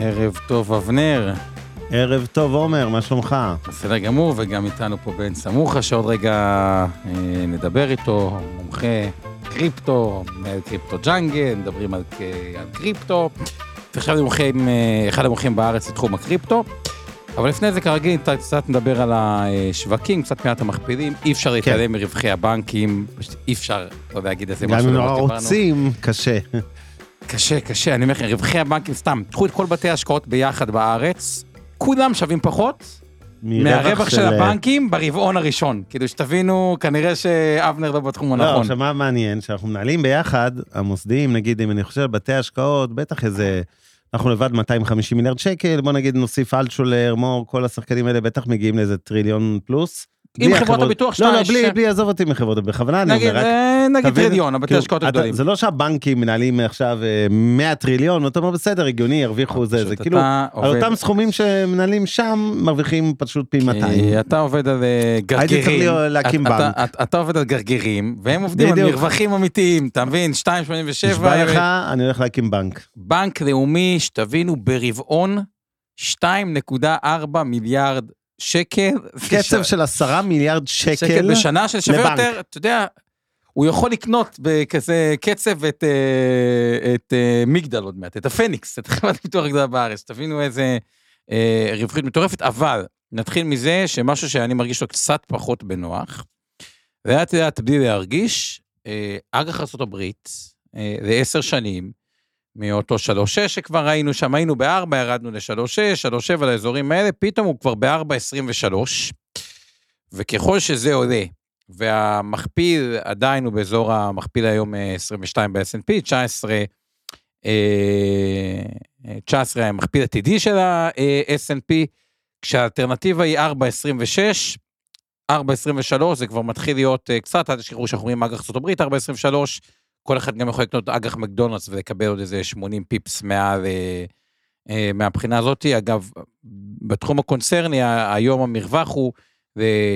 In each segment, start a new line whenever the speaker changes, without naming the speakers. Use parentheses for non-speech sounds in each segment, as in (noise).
ערב טוב, אבנר.
ערב טוב, עומר, מה שלומך?
בסדר גמור, וגם איתנו פה בן סמוכה, שעוד רגע אה, נדבר איתו, מומחה קריפטו, קריפטו ג'אנגל, מדברים על, על קריפטו. ועכשיו אני מומחה עם אה, אחד המומחים בארץ לתחום הקריפטו. אבל לפני זה כרגיל, קצת נדבר על השווקים, קצת מעט המכפילים, אי אפשר כן. להתעלם מרווחי הבנקים, אי אפשר, לא להגיד איזה משהו.
גם אם לא רוצים, קשה.
קשה, קשה, אני אומר לכם, רווחי הבנקים סתם, קחו את כל בתי ההשקעות ביחד בארץ, כולם שווים פחות מהרווח של... של הבנקים ברבעון הראשון. כאילו שתבינו, כנראה שאבנר לא בתחום הנכון.
לא, עכשיו מה מעניין, שאנחנו מנהלים ביחד, המוסדיים, נגיד, אם אני חושב בתי השקעות, בטח איזה... אנחנו לבד 250 מיליארד שקל, בוא נגיד נוסיף אלטשולר, מור, כל השחקנים האלה בטח מגיעים לאיזה טריליון פלוס.
עם חברות הביטוח
שלך. לא, לא, בלי, בלי, עזוב אותי מחברות, בכוונה אני אומר, רק...
נגיד טריליון, הבתי השקעות הגדולים.
זה לא שהבנקים מנהלים עכשיו 100 אה, טריליון, אתה אומר בסדר, הגיוני, ירוויחו זה, זה כאילו, על אותם סכומים שמנהלים שם, מרוויחים פשוט פי 200.
אתה עובד על אה, גרגירים.
הייתי צריך להקים בנק.
אתה עובד על גרגירים, והם עובדים על מרווחים אמיתיים, אתה מבין? 2.87.
נשבע לך, אני הולך להקים בנק.
בנק לאומי, שתבינו, ברבעון 2.4 מיליארד שקל.
קצב של עשרה מיליארד שקל,
שקל בשנה, ששווה יותר, אתה יודע, הוא יכול לקנות בכזה קצב את, אה, את אה, מגדל עוד מעט, את הפניקס, את חברת ביטוח הגדולה בארץ, תבינו איזה אה, רווחיות מטורפת, אבל נתחיל מזה שמשהו שאני מרגיש לו קצת פחות בנוח, ואת יודעת, בלי להרגיש, אג"ח ארה"ב, לעשר שנים, מאותו 3.6 שכבר ראינו שם, היינו ב-4, ירדנו ל-3.6, 3.7 לאזורים האלה, פתאום הוא כבר ב-4.23, וככל שזה עולה, והמכפיל עדיין הוא באזור המכפיל היום 22 אה, ב-S&P, 19, 19 המכפיל עתידי של ה-S&P, כשהאלטרנטיבה היא 4.26, 4.23 זה כבר מתחיל להיות אה, קצת, אל תשכחו שאנחנו רואים אג"ח ארה"ב 4.23, כל אחד גם יכול לקנות אג"ח מקדונלדס ולקבל עוד איזה 80 פיפס מעל, אה, אה, מהבחינה הזאת. אגב, בתחום הקונצרני, היום המרווח הוא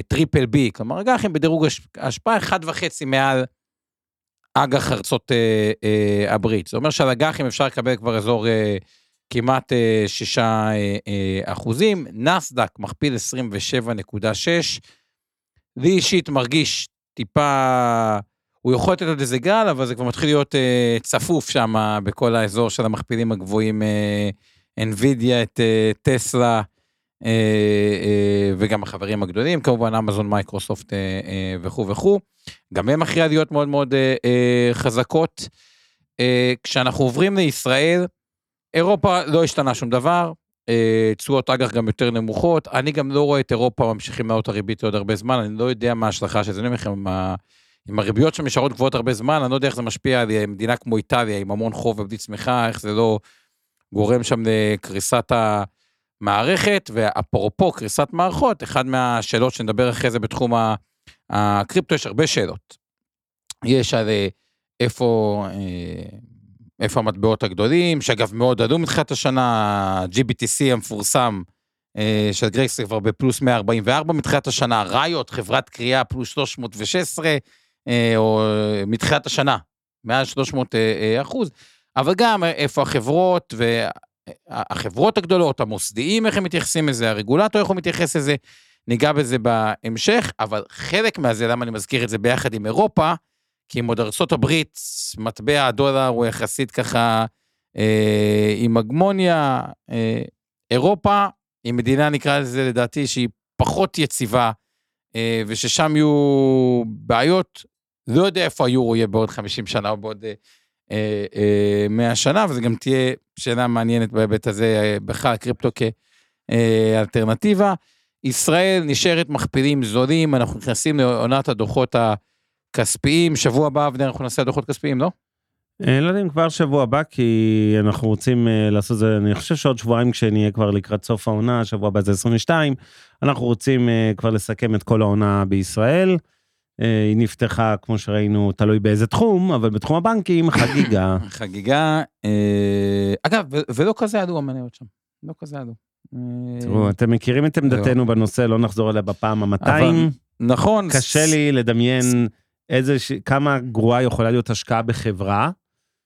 triple B, כלומר אג"חים בדירוג השקעה אחד וחצי מעל אג"ח ארצות אה, אה, הברית. זה אומר שעל אג"חים אפשר לקבל כבר אזור אה, כמעט אה, 6 אה, אה, אחוזים, נאסד"ק מכפיל 27.6. לי אישית מרגיש טיפה... הוא יכול לתת עוד איזה גל, אבל זה כבר מתחיל להיות אה, צפוף שם בכל האזור של המכפילים הגבוהים, אה, NVIDIA, את אה, טסלה, אה, אה, וגם החברים הגדולים, כמובן אמזון, מייקרוסופט אה, אה, וכו' וכו'. גם הם אחרי עליות מאוד מאוד אה, אה, חזקות. אה, כשאנחנו עוברים לישראל, אירופה לא השתנה שום דבר, אה, תשואות אג"ח גם יותר נמוכות, אני גם לא רואה את אירופה ממשיכים לעלות הריבית עוד הרבה זמן, אני לא יודע מה ההשלכה של זה, אני אומר לכם, עם הריביות שם גבוהות הרבה זמן, אני לא יודע איך זה משפיע על מדינה כמו איטליה, עם המון חוב ובלי צמיחה, איך זה לא גורם שם לקריסת המערכת, ואפרופו קריסת מערכות, אחת מהשאלות שנדבר אחרי זה בתחום הקריפטו, יש הרבה שאלות. יש על אה, איפה, אה, איפה המטבעות הגדולים, שאגב מאוד עלו מתחילת השנה, GBTC המפורסם, אה, של גרקס כבר בפלוס 144 מתחילת השנה, ראיות, חברת קריאה פלוס 316, אה, או מתחילת השנה, מעל 300 אה, אחוז, אבל גם איפה החברות והחברות הגדולות, המוסדיים, איך הם מתייחסים לזה, הרגולטור, איך הוא מתייחס לזה, ניגע בזה בהמשך, אבל חלק מהזה, למה אני מזכיר את זה ביחד עם אירופה, כי עם עוד ארצות הברית, מטבע הדולר הוא יחסית ככה אה, עם הגמוניה, אה, אירופה היא מדינה, נקרא לזה לדעתי, שהיא פחות יציבה, אה, וששם יהיו בעיות לא יודע איפה היורו יהיה בעוד 50 שנה או בעוד אה, אה, 100 אה, שנה, וזה גם תהיה שאלה מעניינת בהיבט הזה, אה, בכלל קריפטו כאלטרנטיבה. ישראל נשארת מכפילים זולים, אנחנו נכנסים לעונת הדוחות כספיים, שבוע הבא, אבנר, אנחנו נעשה דוחות כספיים, לא?
אה, לא יודע אם כבר שבוע הבא, כי אנחנו רוצים לעשות זה, אני חושב שעוד שבועיים כשנהיה כבר לקראת סוף העונה, שבוע הבא זה 22, אנחנו רוצים כבר לסכם את כל העונה בישראל. אה, היא נפתחה, כמו שראינו, תלוי באיזה תחום, אבל בתחום הבנקים, חגיגה. (laughs)
חגיגה, אה, אגב, ולא כזה עלו המניות שם, לא כזה עלו. אה,
תראו, אתם מכירים את עמדתנו בנושא, לא נחזור אליה בפעם ה-200.
אבל- נכון.
קשה לי לדמיין איזה, כמה גרועה יכולה להיות השקעה בחברה,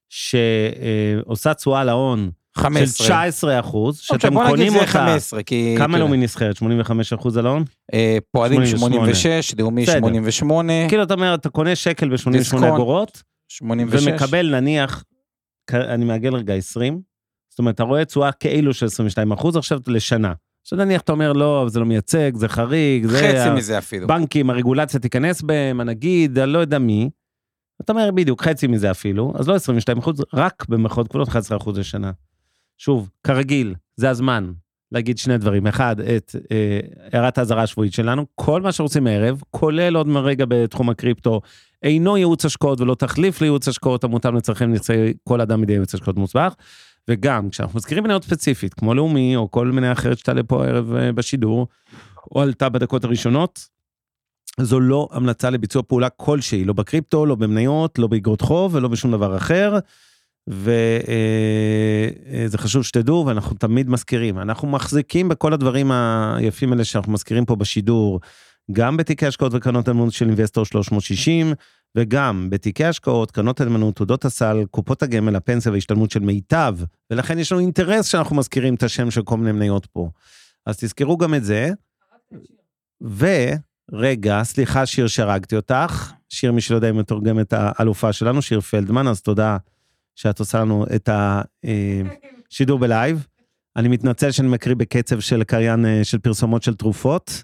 שעושה תשואה להון של
15.
19 אחוז,
אוקיי,
שאתם
בוא נגיד
קונים
זה
אותה.
15, כי...
כמה לאומי נסחרת? 85 אחוז על ההון?
אה, פועלים
88.
86, לאומי
בסדר.
88,
כאילו אתה אומר, אתה קונה שקל ב-88
דיסקונט.
אגורות,
86.
ומקבל נניח, אני מעגל רגע 20, זאת אומרת, אתה רואה תשואה כאילו של 22 אחוז עכשיו לשנה. עכשיו נניח אתה אומר, לא, זה לא מייצג, זה חריג, זה...
חצי מזה אפילו.
בנקים, הרגולציה תיכנס בהם, הנגיד, אני לא יודע מי. אתה אומר בדיוק, חצי מזה אפילו, אז לא 22 אחוז, רק במרכאות כפולות 11 אחוז לשנה. שוב, כרגיל, זה הזמן להגיד שני דברים. אחד, את אה, הערת האזהרה השבועית שלנו, כל מה שרוצים הערב, כולל עוד מרגע בתחום הקריפטו, אינו ייעוץ השקעות ולא תחליף לייעוץ השקעות המותאם לצרכים נכסי כל אדם מדי ייעוץ השקעות מוסמך. וגם, כשאנחנו מזכירים מניות ספציפית, כמו לאומי, או כל מניה אחרת שתעלה פה הערב אה, בשידור, או עלתה בדקות הראשונות, זו לא המלצה לביצוע פעולה כלשהי, לא בקריפטו, לא במניות, לא באגרות חוב ולא בשום דבר אחר. וזה חשוב שתדעו, ואנחנו תמיד מזכירים, אנחנו מחזיקים בכל הדברים היפים האלה שאנחנו מזכירים פה בשידור, גם בתיקי השקעות וקרנות הנאמנות של אינבסטור 360, וגם בתיקי השקעות, קרנות הנאמנות, תעודות הסל, קופות הגמל, הפנסיה וההשתלמות של מיטב, ולכן יש לנו אינטרס שאנחנו מזכירים את השם של כל מיני מניות פה. אז תזכרו גם את זה. ורגע, סליחה שיר שהרגתי אותך, שיר מי שלא יודע אם מתורגם את האלופה שלנו, שיר פלדמן, אז תודה שאת עושה לנו את השידור בלייב. אני מתנצל שאני מקריא בקצב של קריין אה, של פרסומות של תרופות,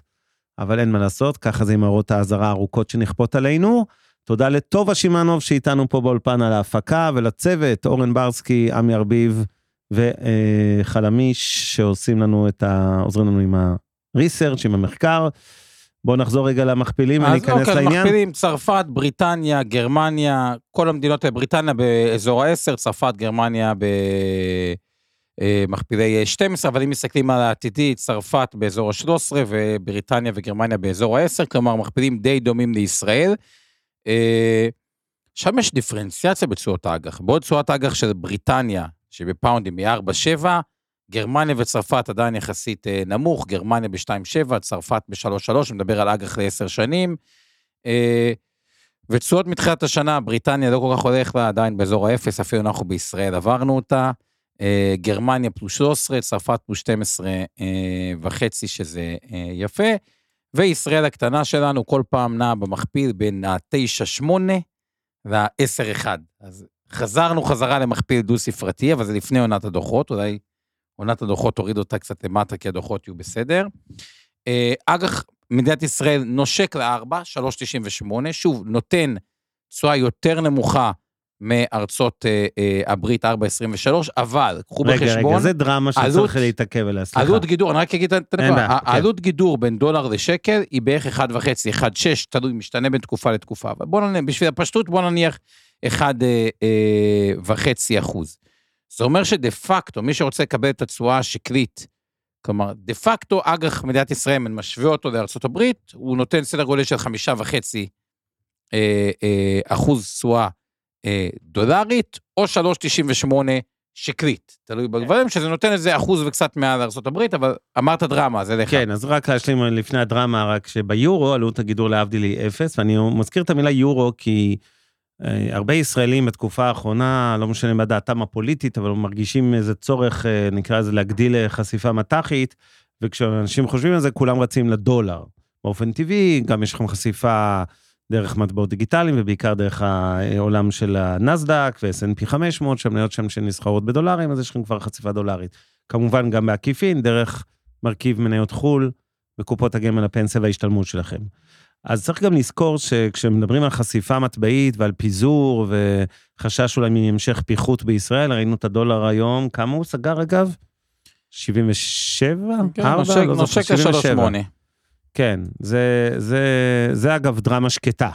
אבל אין מה לעשות, ככה זה עם הערות האזהרה הארוכות שנכפות עלינו. תודה לטובה שמאנוב שאיתנו פה באולפן על ההפקה, ולצוות, אורן ברסקי, עמי ארביב וחלמיש, שעושים לנו את ה... עוזרים לנו עם ה-research, עם המחקר. בואו נחזור רגע למכפילים וניכנס
אז אוקיי,
לעניין.
מכפילים, צרפת, בריטניה, גרמניה, כל המדינות, בריטניה באזור ה-10, צרפת, גרמניה במכפילי 12, אבל אם מסתכלים על העתידי, צרפת באזור ה-13 ובריטניה וגרמניה באזור ה-10, כלומר מכפילים די דומים לישראל. אה, שם יש דיפרנציאציה בתשואות האג"ח. בעוד תשואת האג"ח של בריטניה, שבפאונדים היא 4.7, גרמניה וצרפת עדיין יחסית אה, נמוך, גרמניה ב-2.7, צרפת ב-3.3, מדבר על אג"ח לעשר שנים. אה, ותשואות מתחילת השנה, בריטניה לא כל כך הולך לה, עדיין באזור האפס, אפילו אנחנו בישראל עברנו אותה. אה, גרמניה פלוס 13, צרפת פלוס 12 אה, וחצי, שזה יפה. וישראל הקטנה שלנו כל פעם נעה במכפיל בין ה-9-8 וה-10-1. אז חזרנו חזרה למכפיל דו-ספרתי, אבל זה לפני עונת הדוחות, אולי עונת הדוחות תוריד אותה קצת למטה, כי הדוחות יהיו בסדר. אה, אג"ח, מדינת ישראל נושק ל-4, 3.98, שוב, נותן תשואה יותר נמוכה מארצות אה, אה, הברית 4.23, אבל קחו
רגע,
בחשבון,
רגע, זה דרמה
עלות-
שצריך להתעכב עליה, סליחה.
עלות גידור, אני רק אגיד את הנקודה,
כן.
העלות גידור בין דולר לשקל היא בערך 1.5, 1.6, תלוי, משתנה בין תקופה לתקופה, אבל בוא נניח, בשביל הפשטות בוא נניח 1.5 אחוז. זה אומר שדה פקטו, מי שרוצה לקבל את התשואה השקלית, כלומר, דה פקטו אג"ח מדינת ישראל, אם אני משווה אותו הברית, הוא נותן סדר גודל של 5.5 אה, אה, אחוז תשואה אה, דולרית, או 3.98 שקלית, תלוי בגברים, שזה נותן איזה אחוז וקצת מעל ארה"ב, אבל אמרת דרמה, אז אליך.
כן, אז רק להשלים לפני הדרמה, רק שביורו עלות הגידור להבדיל היא אפס, ואני מזכיר את המילה יורו כי הרבה ישראלים בתקופה האחרונה, לא משנה מה דעתם הפוליטית, אבל מרגישים איזה צורך, אה, נקרא לזה, להגדיל אה, חשיפה מט"חית, וכשאנשים חושבים על זה, כולם רצים לדולר. באופן טבעי, גם יש לכם חשיפה דרך מטבעות דיגיטליים, ובעיקר דרך העולם של הנסדק ו-S&P 500, שהמניות שם שנסחרות בדולרים, אז יש לכם כבר חשיפה דולרית. כמובן, גם בעקיפין, דרך מרכיב מניות חו"ל בקופות הגמל, הפנסיה וההשתלמות שלכם. אז צריך גם לזכור שכשמדברים על חשיפה מטבעית ועל פיזור וחשש אולי מהמשך פיחות בישראל, ראינו את הדולר היום, כמה הוא סגר אגב? 77?
כן,
ארבע?
נושק-
לא
נושק
77.
ל-3.8.
כן, זה, זה, זה אגב דרמה שקטה,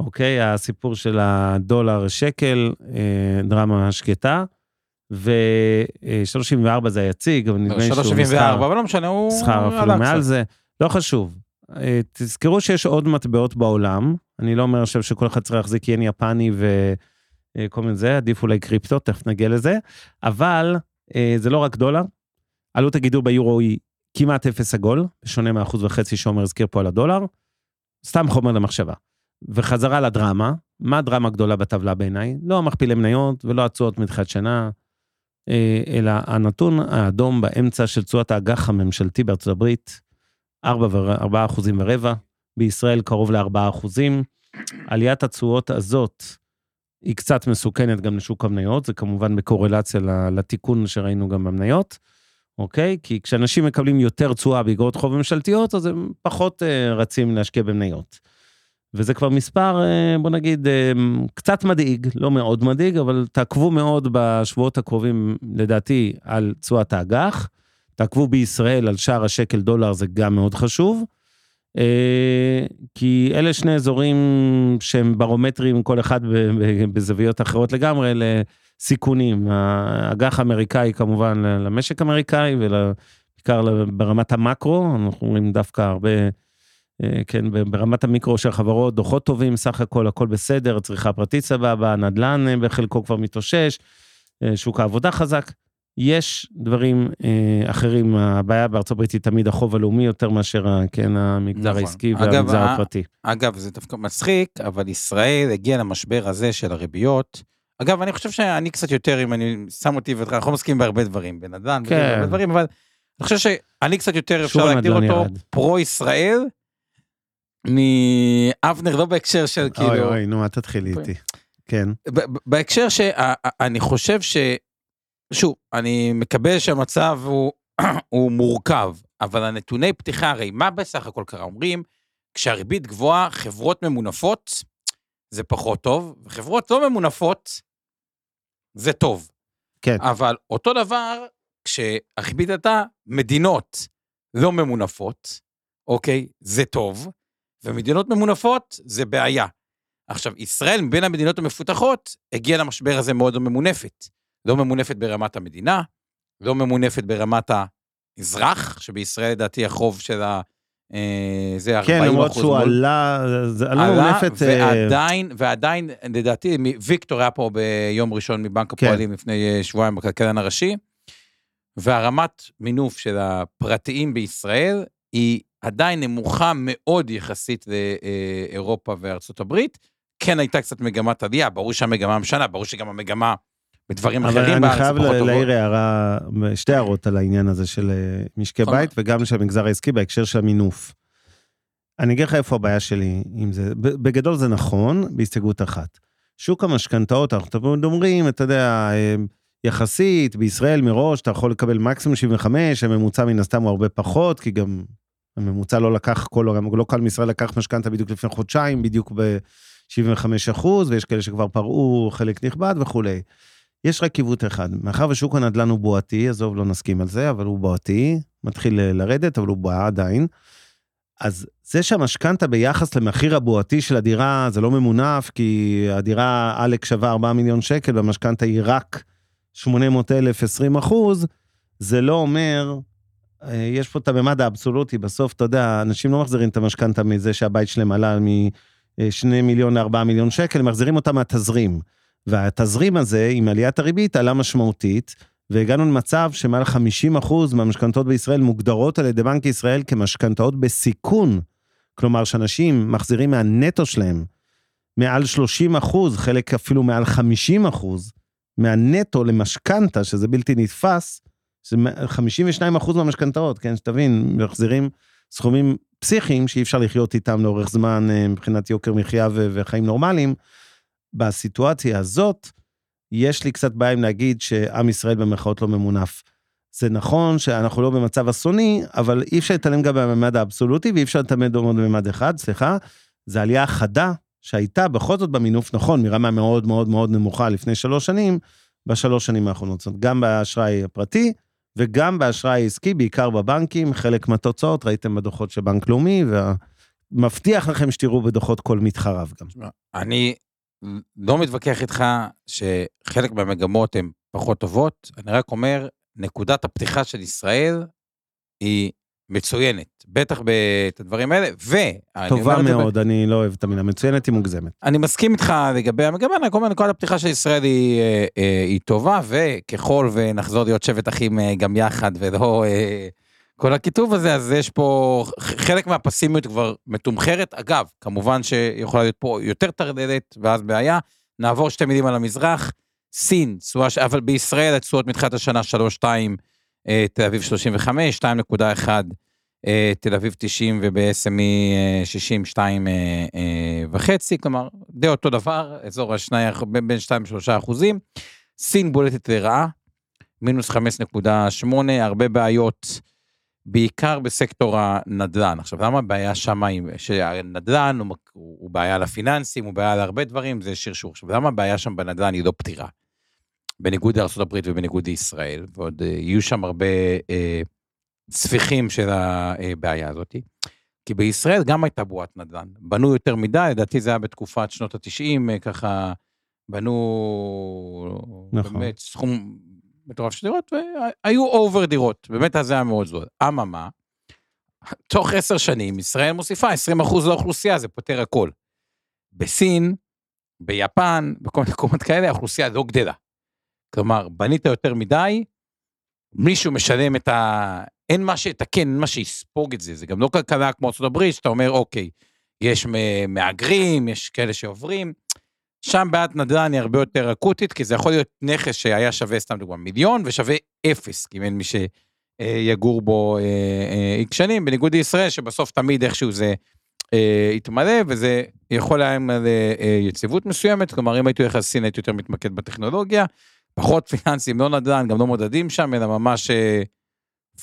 אוקיי? הסיפור של הדולר שקל, אה, דרמה שקטה, ו-34 זה היציג, אבל נדמה לי שהוא
3.74,
נסחר,
אבל לא משנה, הוא
נסחר אפילו מעל. זה, לא חשוב. אה, תזכרו שיש עוד מטבעות בעולם, אני לא אומר עכשיו שכל אחד צריך להחזיק ין יפני וכל מיני זה, עדיף אולי קריפטו, תכף נגיע לזה, אבל אה, זה לא רק דולר, עלות הגידול ביורו היא כמעט אפס עגול, בשונה מהאחוז וחצי שעומר הזכיר פה על הדולר, סתם חומר למחשבה. וחזרה לדרמה, מה הדרמה הגדולה בטבלה בעיניי? לא המכפילי מניות ולא התשואות מתחילת שנה, אה, אלא הנתון האדום באמצע של תשואת האג"ח הממשלתי בארצות הברית, 4, ו- 4 אחוזים ורבע, בישראל קרוב ל-4 אחוזים. עליית התשואות הזאת היא קצת מסוכנת גם לשוק המניות, זה כמובן בקורלציה לתיקון שראינו גם במניות, אוקיי? כי כשאנשים מקבלים יותר תשואה באגרות חוב ממשלתיות, אז הם פחות אה, רצים להשקיע במניות. וזה כבר מספר, אה, בוא נגיד, אה, קצת מדאיג, לא מאוד מדאיג, אבל תעקבו מאוד בשבועות הקרובים, לדעתי, על תשואת האג"ח. תעקבו בישראל על שער השקל דולר, זה גם מאוד חשוב. אה, כי אלה שני אזורים שהם ברומטרים, כל אחד בזוויות אחרות לגמרי, לסיכונים. האג"ח האמריקאי כמובן למשק האמריקאי, ובעיקר ברמת המקרו, אנחנו רואים דווקא הרבה, אה, כן, ברמת המיקרו של החברות, דוחות טובים, סך הכל הכל בסדר, צריכה פרטית סבבה, הנדל"ן אה, בחלקו כבר מתאושש, שוק העבודה חזק. יש דברים אה, אחרים, הבעיה בארצות הברית היא תמיד החוב הלאומי יותר מאשר, כן, המגזר
נכון.
העסקי
אגב,
והמגזר
ה-
הפרטי.
אגב, זה דווקא מצחיק, אבל ישראל הגיעה למשבר הזה של הריביות. אגב, אני חושב שאני קצת יותר, אם אני שם אותי ואותך, אנחנו מסכימים בהרבה דברים, בנדל"ן,
כן.
בהרבה דברים, אבל אני חושב שאני קצת יותר, אפשר להגדיר
הנדל"ן
אותו
ירד.
פרו-ישראל, מאבנר, לא בהקשר של
אוי
כאילו...
אוי, נו, אל תתחילי איתי. כן.
ב- ב- בהקשר שאני חושב ש... שוב, אני מקבל שהמצב הוא, (clears throat) הוא מורכב, אבל הנתוני פתיחה, הרי מה בסך הכל קרה? אומרים, כשהריבית גבוהה, חברות ממונפות, זה פחות טוב, וחברות לא ממונפות, זה טוב.
כן.
אבל אותו דבר, כשהריבית עלתה, מדינות לא ממונפות, אוקיי, זה טוב, ומדינות ממונפות, זה בעיה. עכשיו, ישראל, מבין המדינות המפותחות, הגיעה למשבר הזה מאוד לא ממונפת. לא ממונפת ברמת המדינה, לא ממונפת ברמת האזרח, שבישראל לדעתי החוב של ה... אה, זה 40
כן, למרות שהוא
מול-
עלה, זה עלה
עלה,
מונפת... אה,
ועדיין, ועדיין, לדעתי, ויקטור היה פה ביום ראשון מבנק
כן.
הפועלים לפני אה, שבועיים בכלכלן הראשי, והרמת מינוף של הפרטיים בישראל היא עדיין נמוכה מאוד יחסית לאירופה וארצות הברית. כן הייתה קצת מגמת עלייה, ברור שהמגמה משנה, ברור שגם המגמה בדברים
אבל
אחרים
אני
בארץ
חייב
פחות טובות.
להעיר הערה, שתי הערות על העניין הזה של אה, משקי
נכון.
בית וגם של המגזר העסקי בהקשר של המינוף. אני אגיד לך איפה הבעיה שלי עם זה. בגדול זה נכון, בהסתייגות אחת. שוק המשכנתאות, אנחנו תמיד אומרים, אתה יודע, אה, יחסית, בישראל מראש אתה יכול לקבל מקסימום 75, הממוצע מן הסתם הוא הרבה פחות, כי גם הממוצע לא לקח, כל, לא קל מישראל לקח משכנתה בדיוק לפני חודשיים, בדיוק ב-75 אחוז, ויש כאלה שכבר פרעו חלק נכבד וכולי. יש רק עיוות אחד, מאחר ושוק הנדל"ן הוא בועתי, עזוב, לא נסכים על זה, אבל הוא בועתי, מתחיל אה, לרדת, אבל הוא בועה עדיין. אז זה שהמשכנתה ביחס למחיר הבועתי של הדירה זה לא ממונף, כי הדירה עלק שווה 4 מיליון שקל והמשכנתה היא רק 800 אלף 20 אחוז, זה לא אומר, אה, יש פה את הממד האבסולוטי, בסוף, אתה יודע, אנשים לא מחזירים את המשכנתה מזה שהבית שלהם עלה מ-2 מיליון ל-4 מיליון שקל, הם מחזירים אותה מהתזרים. והתזרים הזה, עם עליית הריבית, עלה משמעותית, והגענו למצב שמעל 50% מהמשכנתאות בישראל מוגדרות על ידי בנק ישראל כמשכנתאות בסיכון. כלומר, שאנשים מחזירים מהנטו שלהם מעל 30 אחוז, חלק אפילו מעל 50 אחוז, מהנטו למשכנתה, שזה בלתי נתפס, זה 52 אחוז מהמשכנתאות, כן, שתבין, מחזירים סכומים פסיכיים שאי אפשר לחיות איתם לאורך זמן אה, מבחינת יוקר מחיה וחיים נורמליים. בסיטואציה הזאת, יש לי קצת בעיה עם להגיד שעם ישראל במרכאות לא ממונף. זה נכון שאנחנו לא במצב אסוני, אבל אי אפשר להתעלם גם בממד האבסולוטי, ואי אפשר להתעלם עוד בממד אחד, סליחה, זה עלייה חדה שהייתה בכל זאת במינוף, נכון, מרמה מאוד מאוד מאוד נמוכה לפני שלוש שנים, בשלוש שנים האחרונות. זאת אומרת, גם באשראי הפרטי וגם באשראי העסקי, בעיקר בבנקים, חלק מהתוצאות ראיתם בדוחות של בנק לאומי, מבטיח לכם שתראו בדוחות כל מתחריו גם.
אני לא מתווכח איתך שחלק מהמגמות הן פחות טובות, אני רק אומר, נקודת הפתיחה של ישראל היא מצוינת, בטח את הדברים האלה, ו...
טובה מאוד, ב... אני לא אוהב את המילה מצוינת, היא מוגזמת.
אני מסכים איתך לגבי המגמה, אני אומר, נקודת הפתיחה של ישראל היא, אה, אה, היא טובה, וככל ונחזור להיות שבט אחים אה, גם יחד, ולא כל הכיתוב הזה, אז יש פה, חלק מהפסימיות כבר מתומחרת. אגב, כמובן שיכולה להיות פה יותר טרדדת, ואז בעיה. נעבור שתי מילים על המזרח. סין, תשואה, אבל בישראל התשואות מתחילת השנה 3.2, אה, תל אביב 35, 2.1, אה, תל אביב 90 וב-SME 62 וחצי, כלומר, די אותו דבר, אזור השני, בין 2 ל-3 אחוזים. סין בולטת לרעה, מינוס 5.8, הרבה בעיות. בעיקר בסקטור הנדל"ן. עכשיו, למה הבעיה שם היא שהנדל"ן הוא, הוא בעיה לפיננסים, הוא בעיה להרבה דברים, זה שרשור. עכשיו, למה הבעיה שם בנדל"ן היא לא פתירה? בניגוד לארה"ב ובניגוד לישראל, ועוד אה, יהיו שם הרבה אה, ספיחים של הבעיה הזאת. כי בישראל גם הייתה בועת נדל"ן. בנו יותר מדי, לדעתי זה היה בתקופת שנות ה-90, אה, ככה בנו נכון. באמת סכום מטורף של דירות, והיו אובר דירות, באמת אז זה היה מאוד זול. אממה, תוך עשר שנים ישראל מוסיפה 20% לאוכלוסייה, זה פותר הכל. בסין, ביפן, בכל מיני מקומות כאלה, האוכלוסייה לא גדלה. כלומר, בנית יותר מדי, מישהו משלם את ה... אין מה שיתקן, אין מה שיספוג את זה, זה גם לא כלכלה כמו ארה"ב, שאתה אומר, אוקיי, יש מהגרים, יש כאלה שעוברים, שם בעיית נדל"ן היא הרבה יותר אקוטית, כי זה יכול להיות נכס שהיה שווה, סתם דוגמא, מיליון, ושווה אפס, כי אין מי שיגור בו איקס אה, שנים, בניגוד לישראל, שבסוף תמיד איכשהו זה אה, יתמלא, וזה יכול עם אה, יציבות מסוימת, כלומר, אם הייתי הולך לסין, הייתי יותר מתמקד בטכנולוגיה, פחות פיננסים, לא נדל"ן, גם לא מודדים שם, אלא ממש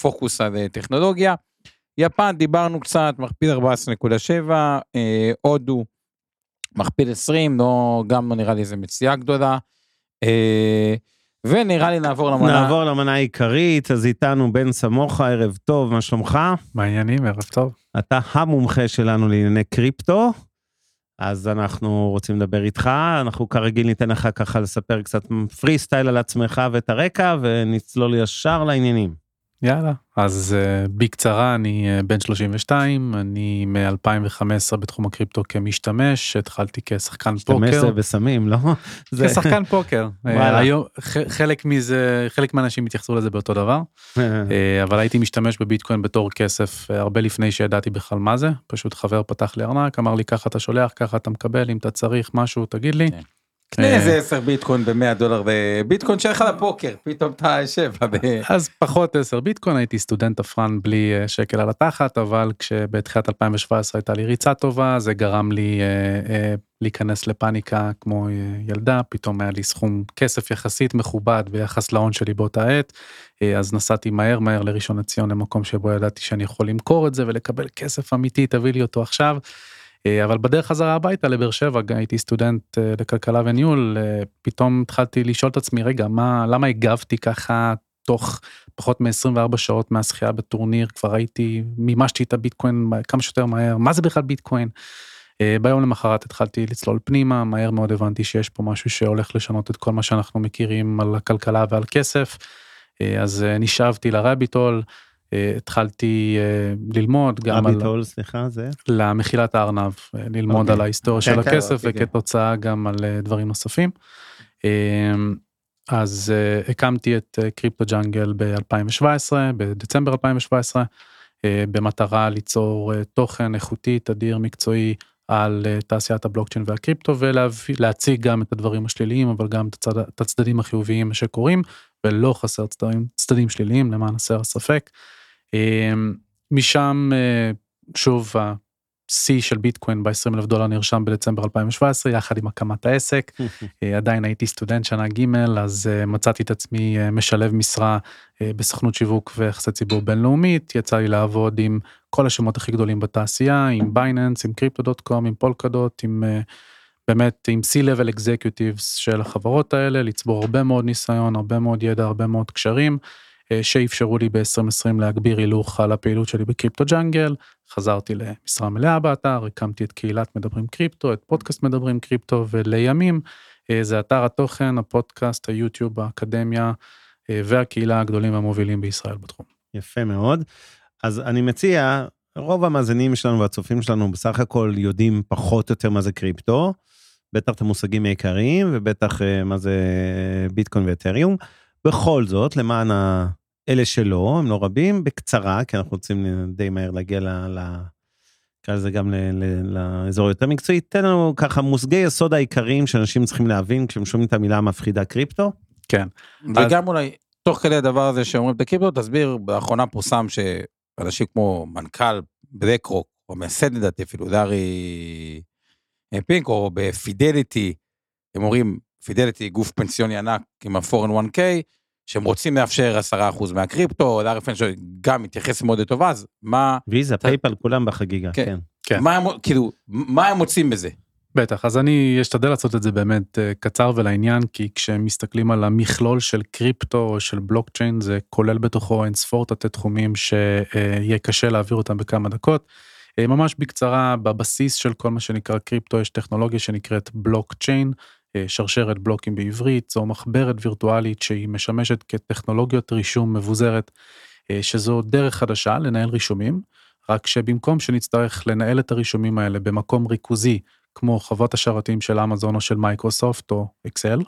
פוקוס על טכנולוגיה. יפן, דיברנו קצת, מכפיל 14.7, הודו, מכפיל 20, לא, גם לא נראה לי איזה מציאה גדולה. אה, ונראה לי נעבור למנה...
נעבור למנה העיקרית, אז איתנו בן סמוכה, ערב טוב, מה שלומך?
מה העניינים? ערב טוב.
אתה המומחה שלנו לענייני קריפטו, אז אנחנו רוצים לדבר איתך, אנחנו כרגיל ניתן לך ככה לספר קצת פרי סטייל על עצמך ואת הרקע, ונצלול ישר לעניינים.
יאללה, אז uh, בקצרה, אני uh, בן 32, אני מ-2015 בתחום הקריפטו כמשתמש, התחלתי כשחקן פוקר.
משתמש זה בסמים, לא? (laughs)
כשחקן פוקר. (laughs) uh, היום, חלק מזה, חלק מהאנשים התייחסו לזה באותו דבר, uh, אבל הייתי משתמש בביטקוין בתור כסף uh, הרבה לפני שידעתי בכלל מה זה, פשוט חבר פתח לי ארנק, אמר לי ככה אתה שולח, ככה אתה מקבל, אם אתה צריך משהו תגיד לי. כן.
קנה איזה 10 ביטקוין ב-100 דולר וביטקוין שלך לפוקר פתאום אתה יושב.
אז פחות 10 ביטקוין הייתי סטודנט אפרן בלי אה, שקל על התחת אבל כשבתחילת 2017 הייתה לי ריצה טובה זה גרם לי אה, אה, להיכנס לפאניקה כמו ילדה פתאום היה לי סכום כסף יחסית מכובד ביחס להון שלי באותה עת אז נסעתי מהר מהר לראשון לציון למקום שבו ידעתי שאני יכול למכור את זה ולקבל כסף אמיתי תביא לי אותו עכשיו. אה, אבל בדרך חזרה הביתה לבאר שבע הייתי סטודנט אה, לכלכלה וניהול אה, פתאום התחלתי לשאול את עצמי רגע מה למה הגבתי ככה תוך פחות מ-24 שעות מהזכייה בטורניר כבר הייתי מימשתי את הביטקוין כמה שיותר מהר מה זה בכלל ביטקוין. ביום למחרת התחלתי לצלול פנימה מהר מאוד הבנתי שיש פה משהו שהולך לשנות את כל מה שאנחנו מכירים על הכלכלה ועל כסף אז נשאבתי לרביטול. אה, התחלתי אה, ללמוד גם
על... הביטול, סליחה, זה?
למחילת הארנב, אה, ללמוד. אוקיי. על ההיסטוריה של הכסף okay. וכתוצאה גם על דברים נוספים. אז הקמתי את קריפטו ג'אנגל ב-2017, בדצמבר 2017, במטרה ליצור תוכן איכותי, תדיר, מקצועי, על תעשיית הבלוקצ'יין והקריפטו ולהציג גם את הדברים השליליים אבל גם את, הצד, את הצדדים החיוביים שקורים ולא חסר צדדים, צדדים שליליים למען הסר הספק. אמ, משם אה, שוב השיא של ביטקוין ב-20 אלף דולר נרשם בדצמבר 2017 יחד עם הקמת העסק (laughs) אה, עדיין הייתי סטודנט שנה ג' אז אה, מצאתי את עצמי משלב משרה בסוכנות שיווק ויחסי ציבור בינלאומית יצא לי לעבוד עם כל השמות הכי גדולים בתעשייה עם Binance עם Crypto.com עם Polkadot עם באמת עם C-Level Executives של החברות האלה לצבור הרבה מאוד ניסיון הרבה מאוד ידע הרבה מאוד קשרים. אה, שאפשרו לי ב-2020 להגביר הילוך על הפעילות שלי בקריפטו ג'אנגל, חזרתי למשרה מלאה באתר, הקמתי את קהילת מדברים קריפטו, את פודקאסט מדברים קריפטו, ולימים אה, זה אתר התוכן, הפודקאסט, היוטיוב, האקדמיה והקהילה הגדולים והמובילים בישראל בתחום.
יפה מאוד. אז אני מציע, רוב המאזינים שלנו והצופים שלנו בסך הכל יודעים פחות או יותר מה זה קריפטו, בטח את המושגים העיקריים ובטח מה זה ביטקוין ואתריום. בכל זאת, למען אלה שלא, הם לא רבים, בקצרה, כי אנחנו רוצים די מהר להגיע ל... נקרא לזה גם לאזור יותר מקצועי, תן לנו ככה מושגי יסוד העיקריים שאנשים צריכים להבין כשהם שומעים את המילה המפחידה קריפטו.
כן.
וגם. אולי, תוך כדי הדבר הזה שאומרים את הקריפטו, תסביר, באחרונה פורסם שאנשים כמו מנכ"ל בלקרוק, או מייסד לדעתי אפילו, לארי פינק, או ב Fidelity, הם אומרים, Fidelity גוף פנסיוני ענק עם ה-401K, שהם רוצים לאפשר 10% מהקריפטו, לארי פנסיון גם מתייחס מאוד לטובה, אז מה...
Visa, אתה... PayPal, כולם בחגיגה, כן. כן.
כן. מה הם, כאילו, מה הם מוצאים בזה?
בטח, אז אני אשתדל לעשות את זה באמת אה, קצר ולעניין, כי כשמסתכלים על המכלול של קריפטו או של בלוקצ'יין, זה כולל בתוכו אין ספור תתי תחומים שיהיה קשה להעביר אותם בכמה דקות. אה, ממש בקצרה, בבסיס של כל מה שנקרא קריפטו יש טכנולוגיה שנקראת בלוקצ'יין. אה, שרשרת בלוקים בעברית, זו מחברת וירטואלית שהיא משמשת כטכנולוגיות רישום מבוזרת, אה, שזו דרך חדשה לנהל רישומים, רק שבמקום שנצטרך לנהל את הרישומים האלה במקום ריכוזי, כמו חוות השרתים של אמזון או של מייקרוסופט או אקסל,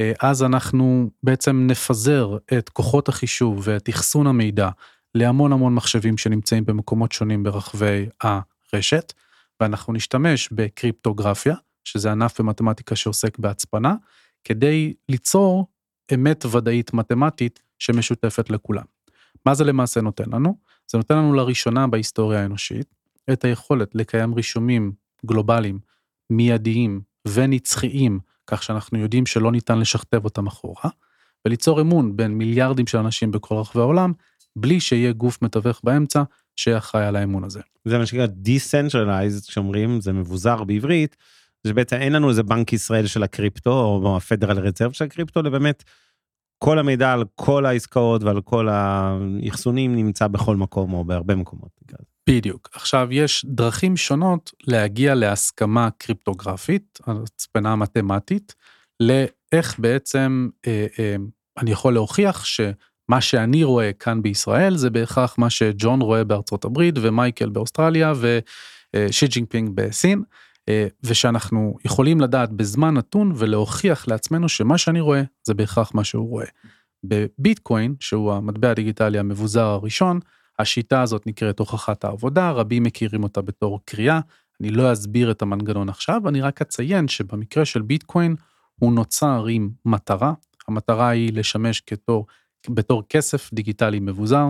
אה, אז אנחנו בעצם נפזר את כוחות החישוב ואת אחסון המידע להמון המון מחשבים שנמצאים במקומות שונים ברחבי הרשת, ואנחנו נשתמש בקריפטוגרפיה, שזה ענף במתמטיקה שעוסק בהצפנה, כדי ליצור אמת ודאית מתמטית שמשותפת לכולם. מה זה למעשה נותן לנו? זה נותן לנו לראשונה בהיסטוריה האנושית את היכולת לקיים רישומים גלובליים, מיידיים ונצחיים, כך שאנחנו יודעים שלא ניתן לשכתב אותם אחורה, וליצור אמון בין מיליארדים של אנשים בכל רחבי העולם, בלי שיהיה גוף מתווך באמצע שיהיה אחראי על האמון הזה.
זה מה שנקרא Decentralized, שאומרים, זה מבוזר בעברית, זה בעצם אין לנו איזה בנק ישראל של הקריפטו, או הפדרל רזרב של הקריפטו, אלא באמת כל המידע על כל העסקאות ועל כל האחסונים נמצא בכל מקום או בהרבה מקומות.
בדיוק. עכשיו, יש דרכים שונות להגיע להסכמה קריפטוגרפית, הצפנה מתמטית, לאיך בעצם אה, אה, אני יכול להוכיח שמה שאני רואה כאן בישראל זה בהכרח מה שג'ון רואה בארצות הברית ומייקל באוסטרליה ושי ג'ינפינג בסין. אה, ושאנחנו יכולים לדעת בזמן נתון ולהוכיח לעצמנו שמה שאני רואה זה בהכרח מה שהוא רואה. בביטקוין, שהוא המטבע הדיגיטלי המבוזר הראשון, השיטה הזאת נקראת הוכחת העבודה, רבים מכירים אותה בתור כרייה, אני לא אסביר את המנגנון עכשיו, אני רק אציין שבמקרה של ביטקוין הוא נוצר עם מטרה, המטרה היא לשמש כתור, בתור כסף דיגיטלי מבוזר,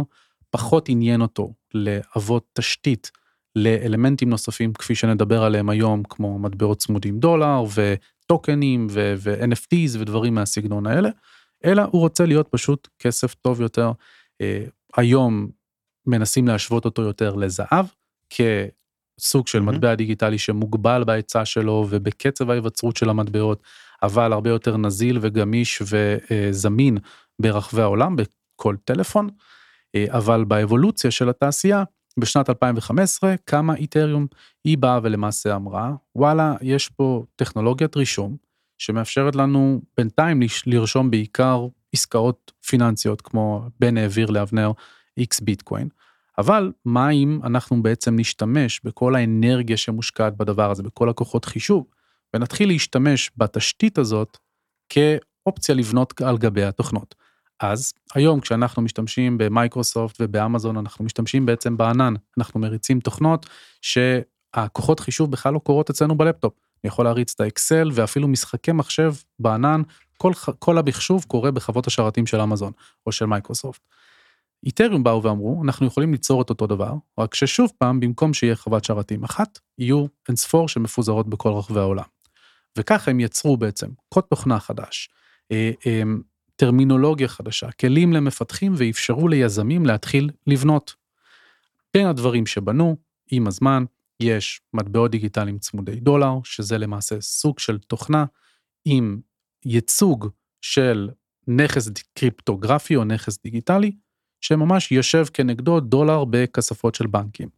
פחות עניין אותו להוות תשתית לאלמנטים נוספים כפי שנדבר עליהם היום כמו מטבעות צמודים דולר וטוקנים ו-NFTs ודברים מהסגנון האלה, אלא הוא רוצה להיות פשוט כסף טוב יותר. אה, היום מנסים להשוות אותו יותר לזהב כסוג של mm-hmm. מטבע דיגיטלי שמוגבל בהיצע שלו ובקצב ההיווצרות של המטבעות, אבל הרבה יותר נזיל וגמיש וזמין ברחבי העולם בכל טלפון. אה, אבל באבולוציה של התעשייה בשנת 2015 קמה איתריום, היא באה ולמעשה אמרה, וואלה, יש פה טכנולוגיית רישום שמאפשרת לנו בינתיים לרשום בעיקר עסקאות פיננסיות כמו בן העביר לאבנר איקס ביטקוין, אבל מה אם אנחנו בעצם נשתמש בכל האנרגיה שמושקעת בדבר הזה, בכל הכוחות חישוב, ונתחיל להשתמש בתשתית הזאת כאופציה לבנות על גבי התוכנות. אז היום כשאנחנו משתמשים ב Microsoft וב Amazon אנחנו משתמשים בעצם בענן אנחנו מריצים תוכנות שהכוחות חישוב בכלל לא קורות אצלנו בלפטופ. אני יכול להריץ את ה Excel ואפילו משחקי מחשב בענן כל כל המחשוב קורה בחוות השרתים של אמזון או של מייקרוסופט. איתריום באו ואמרו אנחנו יכולים ליצור את אותו דבר רק ששוב פעם במקום שיהיה חוות שרתים אחת יהיו אינספור שמפוזרות בכל רחבי העולם. וככה הם יצרו בעצם קוד תוכנה חדש. טרמינולוגיה חדשה, כלים למפתחים ואפשרו ליזמים להתחיל לבנות. בין הדברים שבנו, עם הזמן, יש מטבעות דיגיטליים צמודי דולר, שזה למעשה סוג של תוכנה עם ייצוג של נכס קריפטוגרפי או נכס דיגיטלי, שממש יושב כנגדו דולר בכספות של בנקים.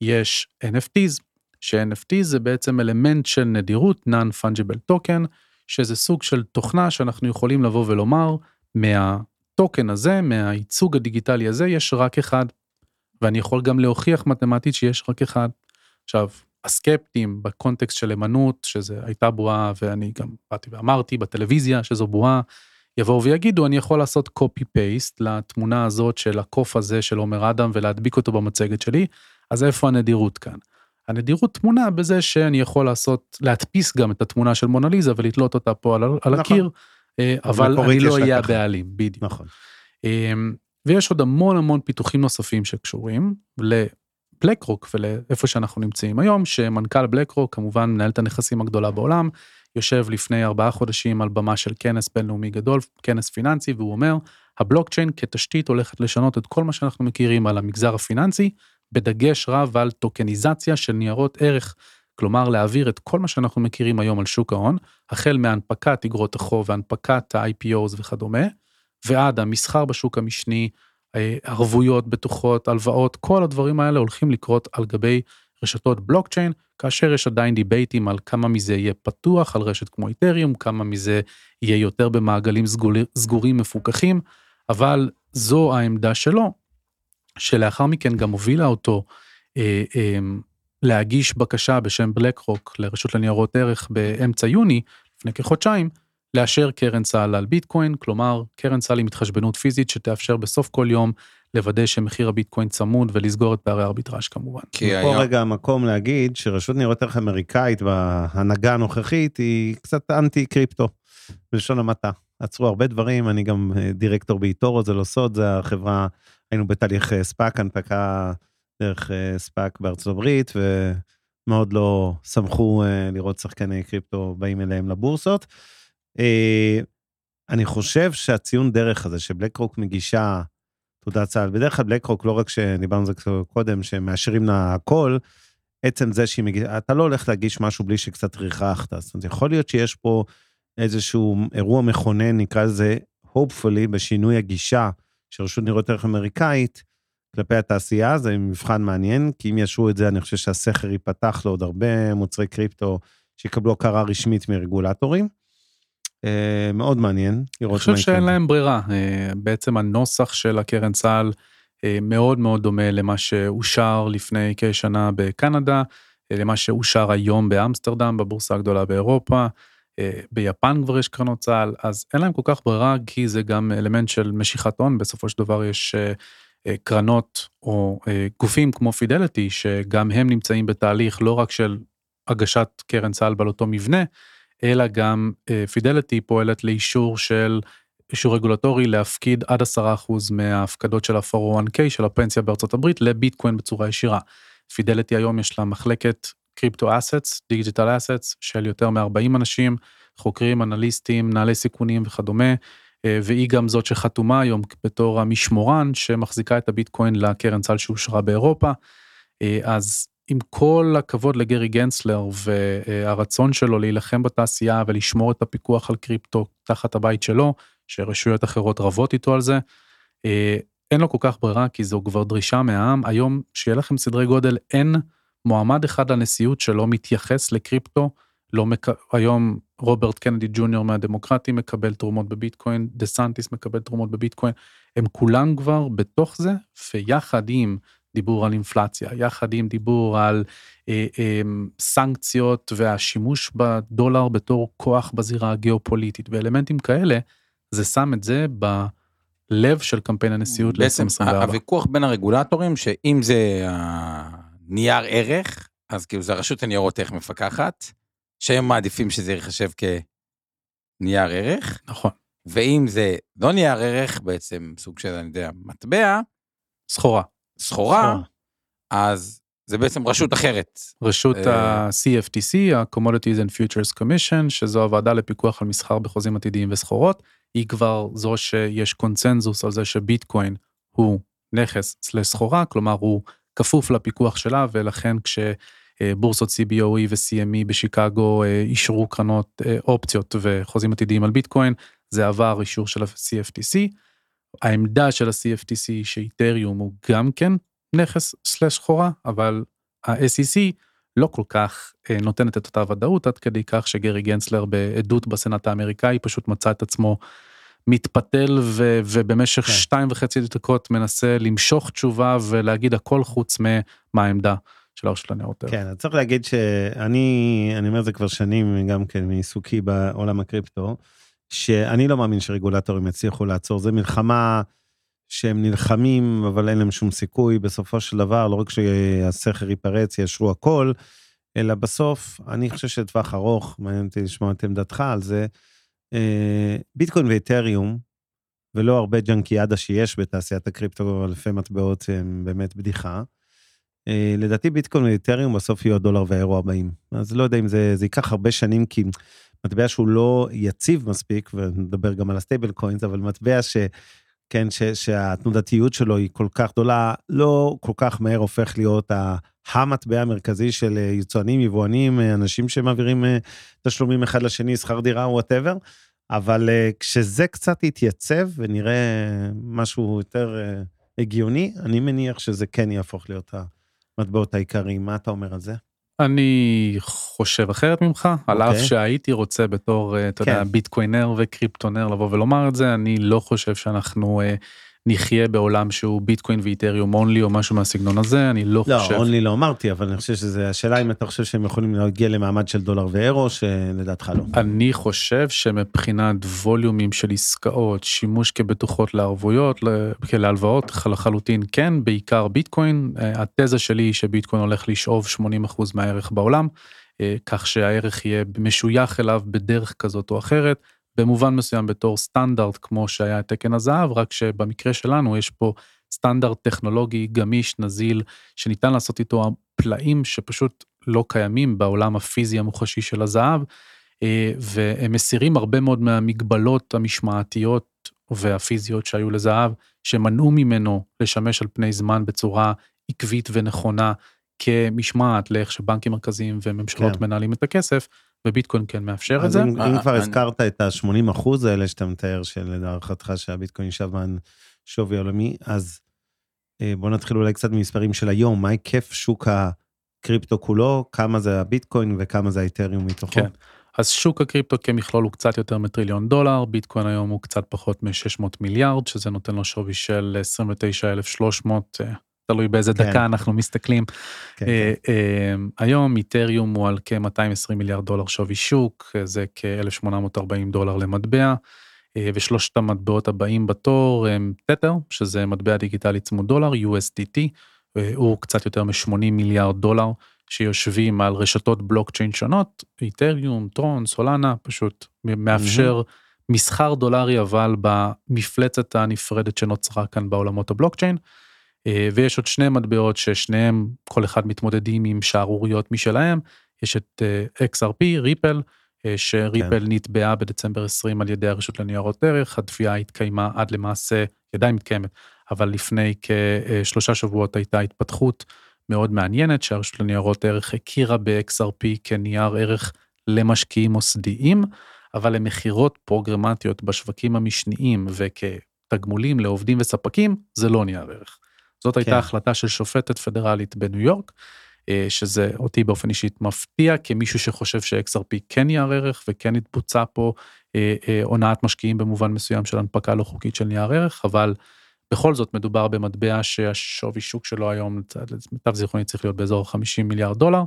יש NFTs, ש-NFT זה בעצם אלמנט של נדירות, non-fungible token, שזה סוג של תוכנה שאנחנו יכולים לבוא ולומר, מהטוקן הזה, מהייצוג הדיגיטלי הזה, יש רק אחד. ואני יכול גם להוכיח מתמטית שיש רק אחד. עכשיו, הסקפטים בקונטקסט של אמנות, שזה הייתה בועה, ואני גם באתי ואמרתי בטלוויזיה שזו בועה, יבואו ויגידו, אני יכול לעשות copy paste לתמונה הזאת של הקוף הזה של עומר אדם ולהדביק אותו במצגת שלי, אז איפה הנדירות כאן? הנדירות תמונה בזה שאני יכול לעשות, להדפיס גם את התמונה של מונליזה ולתלות אותה פה על, על
נכון.
הקיר, אה, אבל אני לא אהיה. הבעלים, בדיוק.
נכון.
אמ, ויש עוד המון המון פיתוחים נוספים שקשורים לבלק רוק ולאיפה שאנחנו נמצאים היום, שמנכ"ל בלק רוק כמובן מנהל את הנכסים הגדולה בעולם, יושב לפני ארבעה חודשים על במה של כנס בינלאומי גדול, כנס פיננסי, והוא אומר, הבלוקצ'יין כתשתית הולכת לשנות את כל מה שאנחנו מכירים על המגזר הפיננסי, בדגש רב על טוקניזציה של ניירות ערך. כלומר להעביר את כל מה שאנחנו מכירים היום על שוק ההון, החל מהנפקת אגרות החוב והנפקת ה-IPOs וכדומה, ועד המסחר בשוק המשני, אה, ערבויות, בטוחות, הלוואות, כל הדברים האלה הולכים לקרות על גבי רשתות בלוקצ'יין, כאשר יש עדיין דיבייטים על כמה מזה יהיה פתוח על רשת כמו איתריום, כמה מזה יהיה יותר במעגלים סגורים, מפוקחים, אבל זו העמדה שלו, שלאחר מכן גם הובילה אותו אה, אה, להגיש בקשה בשם בלק רוק לרשות לניירות ערך באמצע יוני, לפני כחודשיים, לאשר קרן סל על ביטקוין, כלומר קרן סל עם התחשבנות פיזית שתאפשר בסוף כל יום לוודא שמחיר הביטקוין צמוד ולסגור את פערי הארביטראז' כמובן.
כי
פה
היום,
רגע המקום להגיד שרשות ניירות ערך אמריקאית בהנהגה הנוכחית היא קצת אנטי קריפטו, בלשון המעטה. עצרו הרבה דברים, אני גם אה, דירקטור באיטורו, זה לא סוד, זה החברה, היינו בתהליך אה, SPAC, הנפקה דרך אה, SPAC בארצות הברית, ומאוד לא שמחו אה, לראות שחקני קריפטו באים אליהם לבורסות. אני חושב שהציון דרך הזה שבלק רוק מגישה תעודת צה"ל, בדרך כלל בלק רוק, לא רק שדיברנו על זה קודם, שמאשרים לה הכל, עצם זה שהיא מגישה, אתה לא הולך להגיש משהו בלי שקצת ריחחת, זאת אומרת, יכול להיות שיש פה איזשהו אירוע מכונן, נקרא לזה, hopefully, בשינוי הגישה של רשות ניירות ערך אמריקאית כלפי התעשייה, זה מבחן מעניין, כי אם יאשרו את זה, אני חושב שהסכר ייפתח לעוד הרבה מוצרי קריפטו שיקבלו הכרה רשמית מרגולטורים. אה, מאוד מעניין
אני
לראות
חושב
מה יקרה
שאין
עם זה.
להם ברירה, אה, בעצם הנוסח של הקרן צה"ל אה, מאוד מאוד דומה למה שאושר לפני כשנה בקנדה, למה שאושר היום באמסטרדם, בבורסה הגדולה באירופה, ביפן כבר יש קרנות צה"ל, אז אין להם כל כך ברירה, כי זה גם אלמנט של משיכת הון, בסופו של דבר יש אה, אה, קרנות או אה, גופים כמו פידליטי, שגם הם נמצאים בתהליך לא רק של הגשת קרן צה"ל על אותו מבנה, אלא גם פידליטי פועלת לאישור של אישור רגולטורי להפקיד עד 10% מההפקדות של ה-401k של הפנסיה בארצות הברית לביטקוין בצורה ישירה. פידליטי היום יש לה מחלקת קריפטו אסטס, דיגיטל אסטס של יותר מ-40 אנשים, חוקרים, אנליסטים, מנהלי סיכונים וכדומה, אה, והיא גם זאת שחתומה היום בתור המשמורן שמחזיקה את הביטקוין לקרן צה"ל שאושרה באירופה. אה, אז עם כל הכבוד לגרי גנסלר והרצון שלו להילחם בתעשייה ולשמור את הפיקוח על קריפטו תחת הבית שלו, שרשויות אחרות רבות איתו על זה, אה, אין לו כל כך ברירה כי זו כבר דרישה מהעם. היום, שיהיה לכם סדרי גודל, אין מועמד אחד לנשיאות שלא מתייחס לקריפטו. לא מק... היום רוברט קנדי ג'וניור מהדמוקרטים מקבל תרומות בביטקוין, דה סנטיס מקבל תרומות בביטקוין, הם כולם כבר בתוך זה, ויחד עם דיבור על אינפלציה, יחד עם דיבור על אה, אה, סנקציות והשימוש בדולר בתור כוח בזירה הגיאופוליטית ואלמנטים כאלה, זה שם את זה בלב של קמפיין הנשיאות
בעצם
ל-2024.
הוויכוח בין הרגולטורים, שאם זה הנייר ערך, אז כאילו זה הרשות לניירות ערך מפקחת, שהם מעדיפים שזה ייחשב כנייר ערך,
נכון.
ואם זה לא נייר ערך, בעצם סוג של, אני יודע, מטבע,
סחורה.
סחורה,
סחורה.
אז זה בעצם רשות אחרת.
רשות
אה,
ה-CFTC, ה-Commodities and Futures Commission, שזו הוועדה לפיקוח על מסחר בחוזים עתידיים וסחורות, היא כבר זו שיש קונצנזוס על זה שביטקוין הוא נכס לסחורה, כלומר הוא כפוף לפיקוח שלה, ולכן כשבורסות CBOE ו-CME בשיקגו אה, אישרו קרנות אה, אופציות וחוזים עתידיים על ביטקוין, זה עבר אישור של ה-CFTC, העמדה של ה-CFTC היא שאיתריום הוא גם כן נכס סלש סחורה, אבל ה-SEC לא כל כך אה, נותנת את אותה ודאות עד כדי כך שגרי גנצלר בעדות בסנאט האמריקאי פשוט מצא את עצמו מתפתל ו, ובמשך
כן.
שתיים וחצי דקות מנסה למשוך תשובה ולהגיד הכל חוץ ממה העמדה של הרשות לניירות ערך.
כן, אז צריך להגיד שאני, אני אומר את זה כבר שנים, גם כן מעיסוקי בעולם הקריפטו, שאני לא מאמין שרגולטורים יצליחו לעצור, זה מלחמה שהם נלחמים, אבל אין להם שום סיכוי, בסופו של דבר, לא רק שהסכר ייפרץ, יאשרו הכל, אלא בסוף, אני חושב שלטווח ארוך, מעניין אותי לשמוע את עמדתך על זה, ביטקוין ואתריום, ולא הרבה ג'אנקיאדה שיש בתעשיית הקריפטו, אלפי מטבעות הם באמת בדיחה. אה, לדעתי ביטקוין ואתריום בסוף יהיו הדולר והאירו הבאים. אז לא יודע אם זה, זה ייקח הרבה שנים, כי מטבע שהוא לא יציב מספיק, ונדבר גם על ה stablecoins, אבל מטבע ש... כן, ש, שהתנודתיות שלו היא כל כך גדולה, לא כל כך מהר הופך להיות ה- המטבע המרכזי של אה, יצואנים, יבואנים, אה, אנשים שמעבירים אה, תשלומים אחד לשני, שכר דירה, whatever, אבל כשזה קצת יתייצב ונראה משהו יותר הגיוני, אני מניח שזה כן יהפוך להיות המטבעות העיקריים. מה אתה אומר על זה?
אני חושב אחרת ממך, על אף
אוקיי.
שהייתי רוצה בתור, אה, אתה יודע,
כן.
ביטקוינר וקריפטונר לבוא ולומר את זה, אני לא חושב שאנחנו אה, נחיה בעולם שהוא ביטקוין ואיתריום אונלי או משהו מהסגנון הזה, אני לא
לא,
חושב.
אונלי לא אמרתי, אבל אני חושב שזה, השאלה אם אתה חושב שהם יכולים להגיע למעמד של דולר ואירו, שלדעתך לא.
אני חושב שמבחינת ווליומים של עסקאות, שימוש כבטוחות לערבויות, להלוואות, לחלוטין כן, בעיקר ביטקוין. אה, התזה שלי היא שביטקוין הולך לשאוב 80% מהערך בעולם, אה, כך שהערך יהיה משוייך אליו בדרך כזאת או אחרת, במובן מסוים בתור סטנדרט כמו שהיה תקן הזהב, רק שבמקרה שלנו יש פה סטנדרט טכנולוגי גמיש, נזיל, שניתן לעשות איתו פלאים שפשוט לא קיימים בעולם הפיזי המוחשי של הזהב. אה, והם מסירים הרבה מאוד מהמגבלות המשמעתיות והפיזיות שהיו לזהב, שמנעו ממנו לשמש על פני זמן בצורה עקבית ונכונה כמשמעת לאיך שבנקים מרכזיים וממשלות
כן.
מנהלים את הכסף, וביטקוין כן מאפשר את זה.
אם,
אה,
אם כבר
אני-
הזכרת את ה-80 אחוז האלה שאתה מתאר, שלהערכתך שהביטקוין שווה שווי עולמי, אז אה, בוא נתחיל אולי קצת ממספרים של היום, מה היקף שוק הקריפטו כולו, כמה זה הביטקוין וכמה זה האתריום מתוכו?
כן. אז שוק הקריפטו כמכלול הוא קצת יותר מטריליון דולר, ביטקוין היום הוא קצת פחות מ-600 מיליארד, שזה נותן לו שווי של 29,300, אה, תלוי באיזה
כן.
דקה אנחנו מסתכלים.
כן,
אה,
כן.
אה, היום איתריום הוא על כ-220 מיליארד דולר שווי שוק, אה, זה כ-1840 דולר למטבע, אה, ושלושת המטבעות הבאים בתור הם תתר, שזה מטבע דיגיטלי צמוד דולר, USDT, אה, הוא קצת יותר מ-80 מיליארד דולר, שיושבים על רשתות בלוקצ'יין שונות, איתריום, טרון, סולנה, פשוט מאפשר מסחר דולרי, אבל במפלצת הנפרדת שנוצרה כאן בעולמות הבלוקצ'יין. אה, ויש עוד שני מטבעות ששניהם, כל אחד מתמודדים עם שערוריות משלהם. יש את אה, XRP, ריפל, אה, שריפל
כן.
נתבעה בדצמבר 20 על ידי הרשות לניירות ערך, התביעה התקיימה עד למעשה, עדיין מתקיימת, אבל לפני כשלושה שבועות הייתה התפתחות מאוד מעניינת, שהרשות לניירות ערך הכירה ב-XRP כנייר ערך למשקיעים מוסדיים, אבל למכירות פרוגרמטיות בשווקים המשניים וכתגמולים לעובדים וספקים, זה לא נייר ערך. זאת הייתה
כן.
החלטה של שופטת פדרלית בניו יורק, אה, שזה אותי באופן אישית מפתיע כמישהו שחושב ש-XRP כן נייר ערך וכן התבוצע פה אה, אה, הונאת משקיעים במובן מסוים של הנפקה לא חוקית של נייר ערך, אבל בכל זאת מדובר במטבע שהשווי שוק שלו היום, למיטב זיכרוני צריך להיות באזור 50 מיליארד דולר.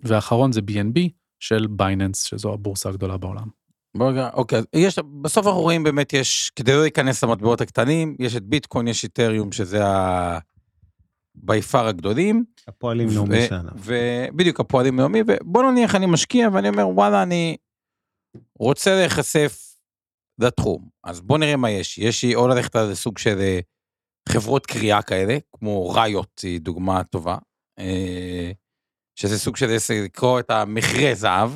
ואחרון זה BNB של בייננס, שזו הבורסה הגדולה בעולם.
בוא רגע, אוקיי, יש, בסוף אנחנו רואים באמת יש, כדי לא להיכנס למטבעות הקטנים, יש את ביטקוין, יש איתריום, שזה ה... בי פאר הגדולים.
הפועלים לאומי שלנו.
ובדיוק הפועלים לאומי, ובוא נניח אני משקיע ואני אומר וואלה אני רוצה להיחשף לתחום, אז בוא נראה מה יש, יש לי או ללכת על סוג של אה, חברות קריאה כאלה, כמו ראיות היא דוגמה טובה, אה, שזה סוג של עסק, לקרוא את המכרה זהב,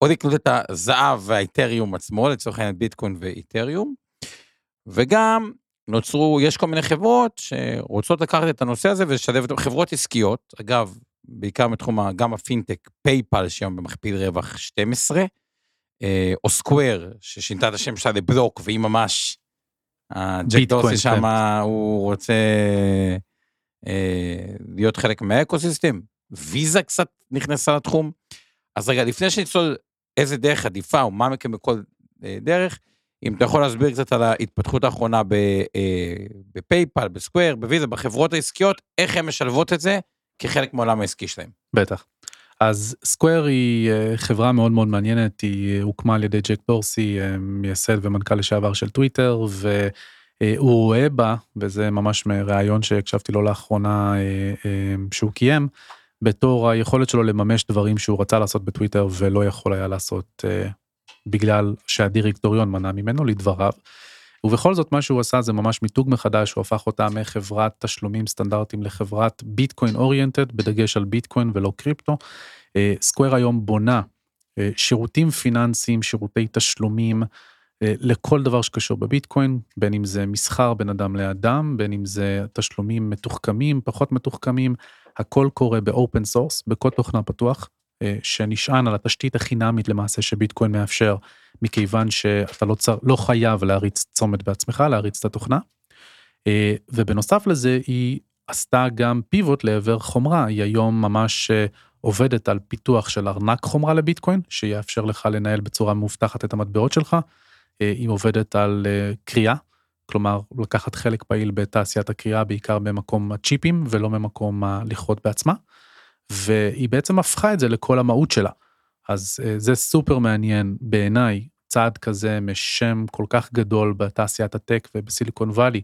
או לקנות את הזהב והאיתריום עצמו, לצורך העניין ביטקוין ואיתריום, וגם נוצרו, יש כל מיני חברות שרוצות לקחת את הנושא הזה ולשלב אותם, חברות עסקיות, אגב, בעיקר מתחום גם הפינטק, פייפל, שהיום במכפיל רווח 12, אה, או סקוואר, ששינתה את השם שלה לבלוק, והיא ממש הג'ק
ביטקוין,
דורסי שם,
כן.
הוא רוצה אה, להיות חלק מה ecosystem. ויזה קצת נכנסה לתחום. אז רגע, לפני שנצלול איזה דרך עדיפה או מה מכם בכל אה, דרך, אם אתה יכול להסביר קצת על ההתפתחות האחרונה אה, בפייפל, בסקוויר, בוויזה, בחברות העסקיות, איך הן משלבות את זה כחלק מהעולם העסקי שלהם.
בטח. אז סקוואר היא אה, חברה מאוד מאוד מעניינת, היא אה, הוקמה על ידי ג'ק דורסי, מייסד ומנכ"ל לשעבר של טוויטר, והוא רואה בה, וזה ממש מראיון שהקשבתי לו לאחרונה שהוא קיים, בתור היכולת שלו לממש דברים שהוא רצה לעשות בטוויטר ולא יכול היה לעשות אה, בגלל שהדירקטוריון מנע ממנו לדבריו. ובכל זאת מה שהוא עשה זה ממש מיתוג מחדש, הוא הפך אותה מחברת תשלומים סטנדרטיים לחברת ביטקוין אוריינטד, בדגש על ביטקוין ולא קריפטו. סקוואר היום בונה אה, שירותים פיננסיים, שירותי תשלומים, אה, לכל דבר שקשור בביטקוין, בין אם זה מסחר בין אדם לאדם, בין אם זה תשלומים מתוחכמים, פחות מתוחכמים, הכל קורה ב open source, בקוד תוכנה פתוח, אה, שנשען על התשתית החינמית למעשה שביטקוין מאפשר, מכיוון שאתה לא, צר, לא חייב להריץ צומת בעצמך, להריץ את התוכנה. אה, ובנוסף לזה היא עשתה גם פיבוט לעבר חומרה, היא היום ממש אה, עובדת על פיתוח של ארנק חומרה לביטקוין, שיאפשר לך לנהל בצורה מאובטחת את המטבעות שלך. היא עובדת על אה, כרייה, כלומר לקחת חלק פעיל בתעשיית הכרייה, בעיקר במקום הצ'יפים ולא במקום ה-לכרות בעצמה. והיא בעצם הפכה את זה לכל המהות שלה. אז אה, זה סופר מעניין בעיניי, צעד כזה משם כל כך גדול בתעשיית הטק ובסיליקון וואלי,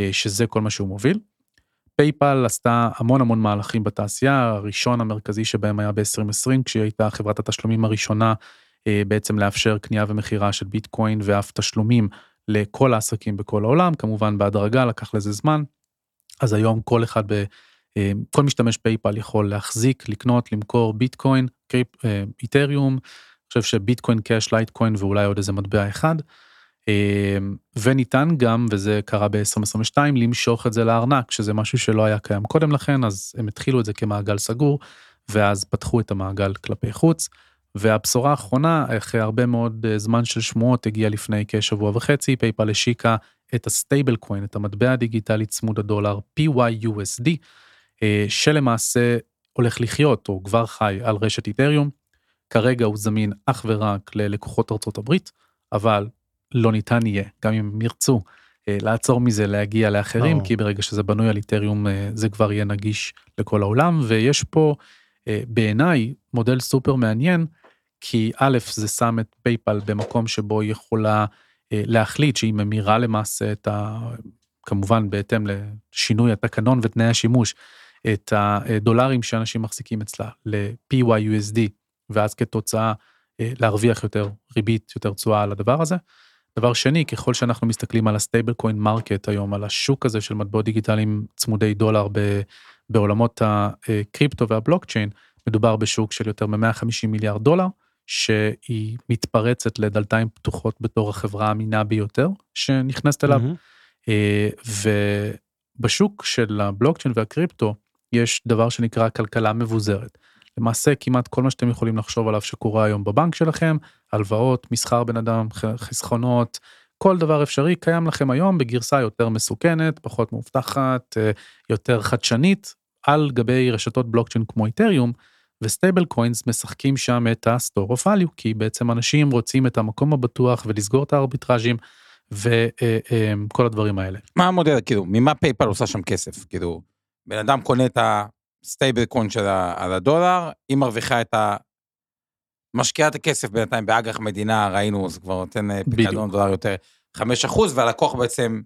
אה, שזה כל מה שהוא מוביל. פייפל עשתה המון המון מהלכים בתעשייה, הראשון המרכזי שבהם היה ב-2020, כשהיא הייתה חברת התשלומים הראשונה אה, בעצם לאפשר קנייה ומכירה של ביטקוין ואף תשלומים לכל העסקים בכל העולם, כמובן בהדרגה, לקח לזה זמן. אז היום כל אחד, ב, אה, כל משתמש פייפל יכול להחזיק, לקנות, למכור ביטקוין, קריפ, אה, איתריום, אני חושב שביטקוין קאש, לייטקוין ואולי עוד איזה מטבע אחד. אה, וניתן גם, וזה קרה ב-2022, למשוך את זה לארנק, שזה משהו שלא היה קיים קודם לכן, אז הם התחילו את זה כמעגל סגור, ואז פתחו את המעגל כלפי חוץ. והבשורה האחרונה, אחרי הרבה מאוד אה, זמן של שמועות, הגיעה לפני כשבוע וחצי, פייפל השיקה את ה stablecoin, את המטבע הדיגיטלי צמוד הדולר PYUSD, אה, שלמעשה הולך לחיות, או כבר חי, על רשת איתריום. כרגע הוא זמין אך ורק ללקוחות ארצות הברית, אבל לא ניתן יהיה, גם אם הם ירצו, אה, לעצור מזה להגיע לאחרים,
ברור.
כי ברגע שזה בנוי על איתריום זה כבר יהיה נגיש לכל העולם, ויש פה בעיניי מודל סופר מעניין, כי א', זה שם את פייפל במקום שבו היא יכולה אה, להחליט שהיא ממירה למעשה את ה... כמובן בהתאם לשינוי התקנון ותנאי השימוש, את הדולרים שאנשים מחזיקים אצלה ל-PYUSD, ואז כתוצאה אה, להרוויח יותר ריבית, יותר תשואה על הדבר הזה. דבר שני, ככל שאנחנו מסתכלים על ה stablecoin market היום, על השוק הזה של מטבעות דיגיטליים צמודי דולר ב, בעולמות הקריפטו והבלוקצ'יין, מדובר בשוק של יותר מ-150 מיליארד דולר, שהיא מתפרצת לדלתיים פתוחות בתור החברה האמינה ביותר שנכנסת אליו. אה, ובשוק של הבלוקצ'יין והקריפטו יש דבר שנקרא כלכלה מבוזרת. למעשה כמעט כל מה שאתם יכולים לחשוב עליו שקורה היום בבנק שלכם, הלוואות, מסחר בן אדם, חסכונות, כל דבר אפשרי קיים לכם היום בגרסה יותר מסוכנת, פחות מאובטחת, אה, יותר חדשנית, על גבי רשתות בלוקצ'יין כמו איתריום, ו stablecoins משחקים שם את ה-store of value, כי בעצם אנשים רוצים את המקום הבטוח ולסגור את הארביטראז'ים וכל הדברים האלה.
מה המודל, כאילו, ממה פייפל עושה שם כסף? כאילו, בן אדם קונה את ה stablecoin של על הדולר, היא מרוויחה את ה... משקיעה את הכסף בינתיים באג"ח מדינה, ראינו, זה כבר נותן אה. פיקדון דולר יותר 5%, והלקוח בעצם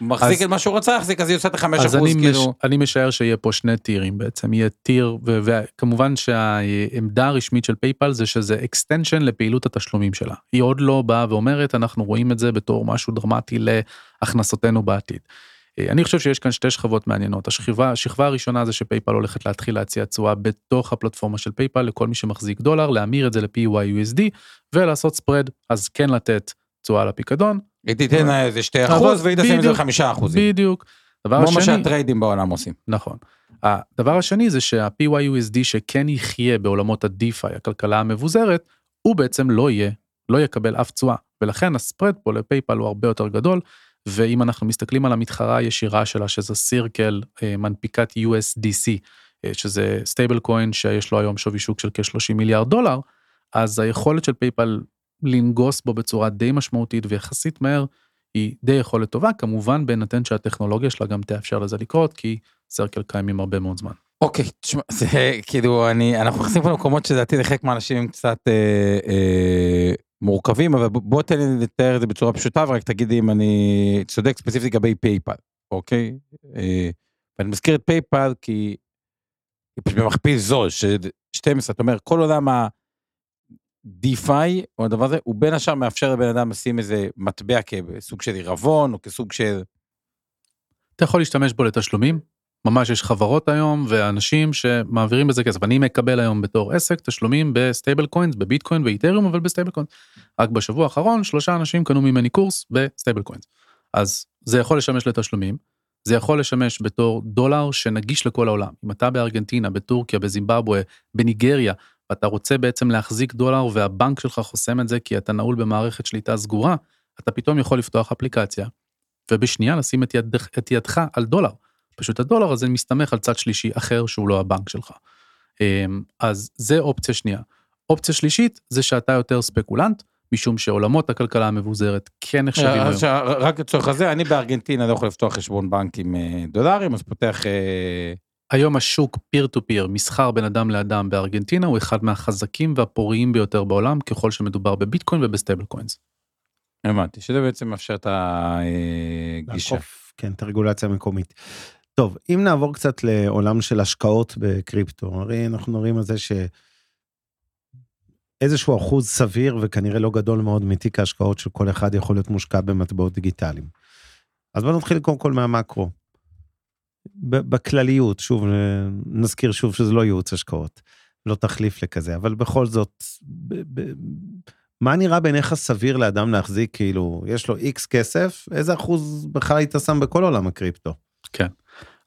מחזיק את מה שהוא רצה להחזיק, אז היא עושה את ה-5%,
אז אני,
כאילו...
מש, אני משער שיהיה פה שני tier ים בעצם, יהיה tier, וכמובן שהעמדה הרשמית של PayPal זה שזה extension לפעילות התשלומים שלה. היא עוד לא באה ואומרת, אנחנו רואים את זה בתור משהו דרמטי להכנסותינו בעתיד. אה, אני חושב שיש כאן שתי שכבות מעניינות. השכבה, השכבה הראשונה זה ש PayPal הולכת להתחיל להציע תשואה בתוך הפלטפורמה של PayPal לכל מי שמחזיק דולר, להמיר את זה ל-PYUSD ולעשות spread, אז כן לתת תשואה לפיקדון.
היא תיתן איזה 2%
אבל
והיא תשים את זה
בדיוק,
ל-5%.
בדיוק. דבר
כמו מה
שה
trader ים בעולם עושים.
נכון. הדבר השני זה שה-PYUSD שכן יחיה בעולמות ה-DeFi, הכלכלה המבוזרת, הוא בעצם לא יהיה, לא יקבל אף תשואה. ולכן ה spread פה ל PayPal הוא הרבה יותר גדול, ואם אנחנו מסתכלים על המתחרה הישירה שלה, שזה Circle, אה, מנפיקת USDC, אה, שזה stablecoin שיש לו היום שווי שוק של כ-30 מיליארד דולר, אז היכולת של PayPal לנגוס בו בצורה די משמעותית ויחסית מהר, היא די יכולת טובה, כמובן בהינתן שהטכנולוגיה שלה גם תאפשר לזה לקרות, כי Circle קיימים הרבה מאוד זמן.
אוקיי, תשמע, זה כאילו, אני, אנחנו נכנסים פה למקומות שלדעתי לחלק מהאנשים הם קצת אה, אה, מורכבים, אבל בוא תן לי לתאר את זה בצורה פשוטה, ורק תגידי אם אני צודק ספציפית לגבי PayPal, אוקיי? אה, ואני מזכיר את PayPal כי היא פשוט במכפיל זול, של 12, אתה אומר, כל עולם ה-DeFi, או הדבר הזה, הוא בין השאר מאפשר לבן אדם לשים איזה מטבע כסוג של עירבון, או כסוג של...
אתה יכול להשתמש בו לתשלומים, ממש יש חברות היום ואנשים שמעבירים בזה כסף. אני מקבל היום בתור עסק תשלומים ב stablecoins, בביטקוין ואיתריום, אבל ב stablecoins. רק בשבוע האחרון שלושה אנשים קנו ממני קורס ב stablecoins. אז זה יכול לשמש לתשלומים, זה יכול לשמש בתור דולר שנגיש לכל העולם. אם אתה בארגנטינה, בטורקיה, בזימבבואה, בניגריה, ואתה רוצה בעצם להחזיק דולר והבנק שלך חוסם את זה כי אתה נעול במערכת שליטה סגורה, אתה פתאום יכול לפתוח אפליקציה, ובשנייה לשים את, יד, את ידך על דולר. פשוט הדולר הזה מסתמך על צד שלישי אחר שהוא לא הבנק שלך. אמ, אז זה אופציה שנייה. אופציה שלישית זה שאתה יותר ספקולנט, משום שעולמות הכלכלה המבוזרת כן נחשבים היום.
רק לצורך הזה, אני בארגנטינה לא יכול לפתוח חשבון בנק עם אה, דולרים, אז פותח...
היום השוק peer to peer, מסחר בין אדם לאדם בארגנטינה, הוא אחד מהחזקים והפוריים ביותר בעולם, ככל שמדובר בביטקוין וב stablecoins.
הבנתי, שזה בעצם מאפשר את הגישה.
לעקוף, כן, את הרגולציה המקומית. טוב, אם נעבור קצת לעולם של השקעות בקריפטו, הרי אנחנו מדברים על זה ש... איזשהו אחוז סביר וכנראה לא גדול מאוד מתיק ההשקעות של כל אחד יכול להיות מושקע במטבעות דיגיטליים. אז בוא נתחיל קודם כל מהמקרו. בכלליות, שוב, נזכיר שוב שזה לא ייעוץ השקעות, לא תחליף לכזה, אבל בכל זאת, ב- ב- מה נראה בעיניך סביר לאדם להחזיק, כאילו, יש לו איקס כסף, איזה אחוז בכלל היית שם בכל עולם הקריפטו?
כן.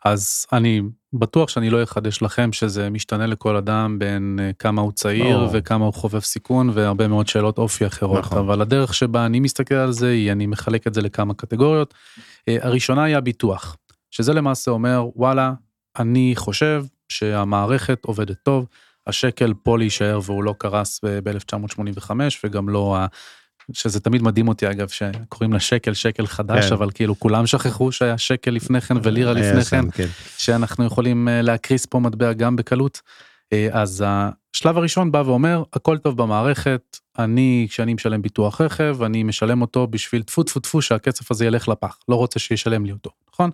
אז אני בטוח שאני לא אחדש לכם שזה משתנה לכל אדם בין אה, כמה הוא צעיר
או.
וכמה הוא חובב סיכון והרבה מאוד שאלות אופי אחרות
נכון.
אבל הדרך שבה אני מסתכל על זה היא אני מחלק את זה לכמה קטגוריות. אה, הראשונה היא הביטוח שזה למעשה אומר וואלה אני חושב שהמערכת עובדת טוב השקל פה להישאר והוא לא קרס ב-1985 וגם לא ה... שזה תמיד מדהים אותי אגב שקוראים לשקל שקל חדש
כן.
אבל כאילו כולם שכחו שהיה שקל לפני כן ולירה
היה
לפני כן
כן.
שאנחנו יכולים אה, להקריס פה מטבע גם בקלות. אה, אז השלב הראשון בא ואומר הכל טוב במערכת אני כשאני משלם ביטוח רכב אני משלם אותו בשביל טפו טפו טפו שהכסף הזה ילך לפח לא רוצה שישלם לי אותו נכון.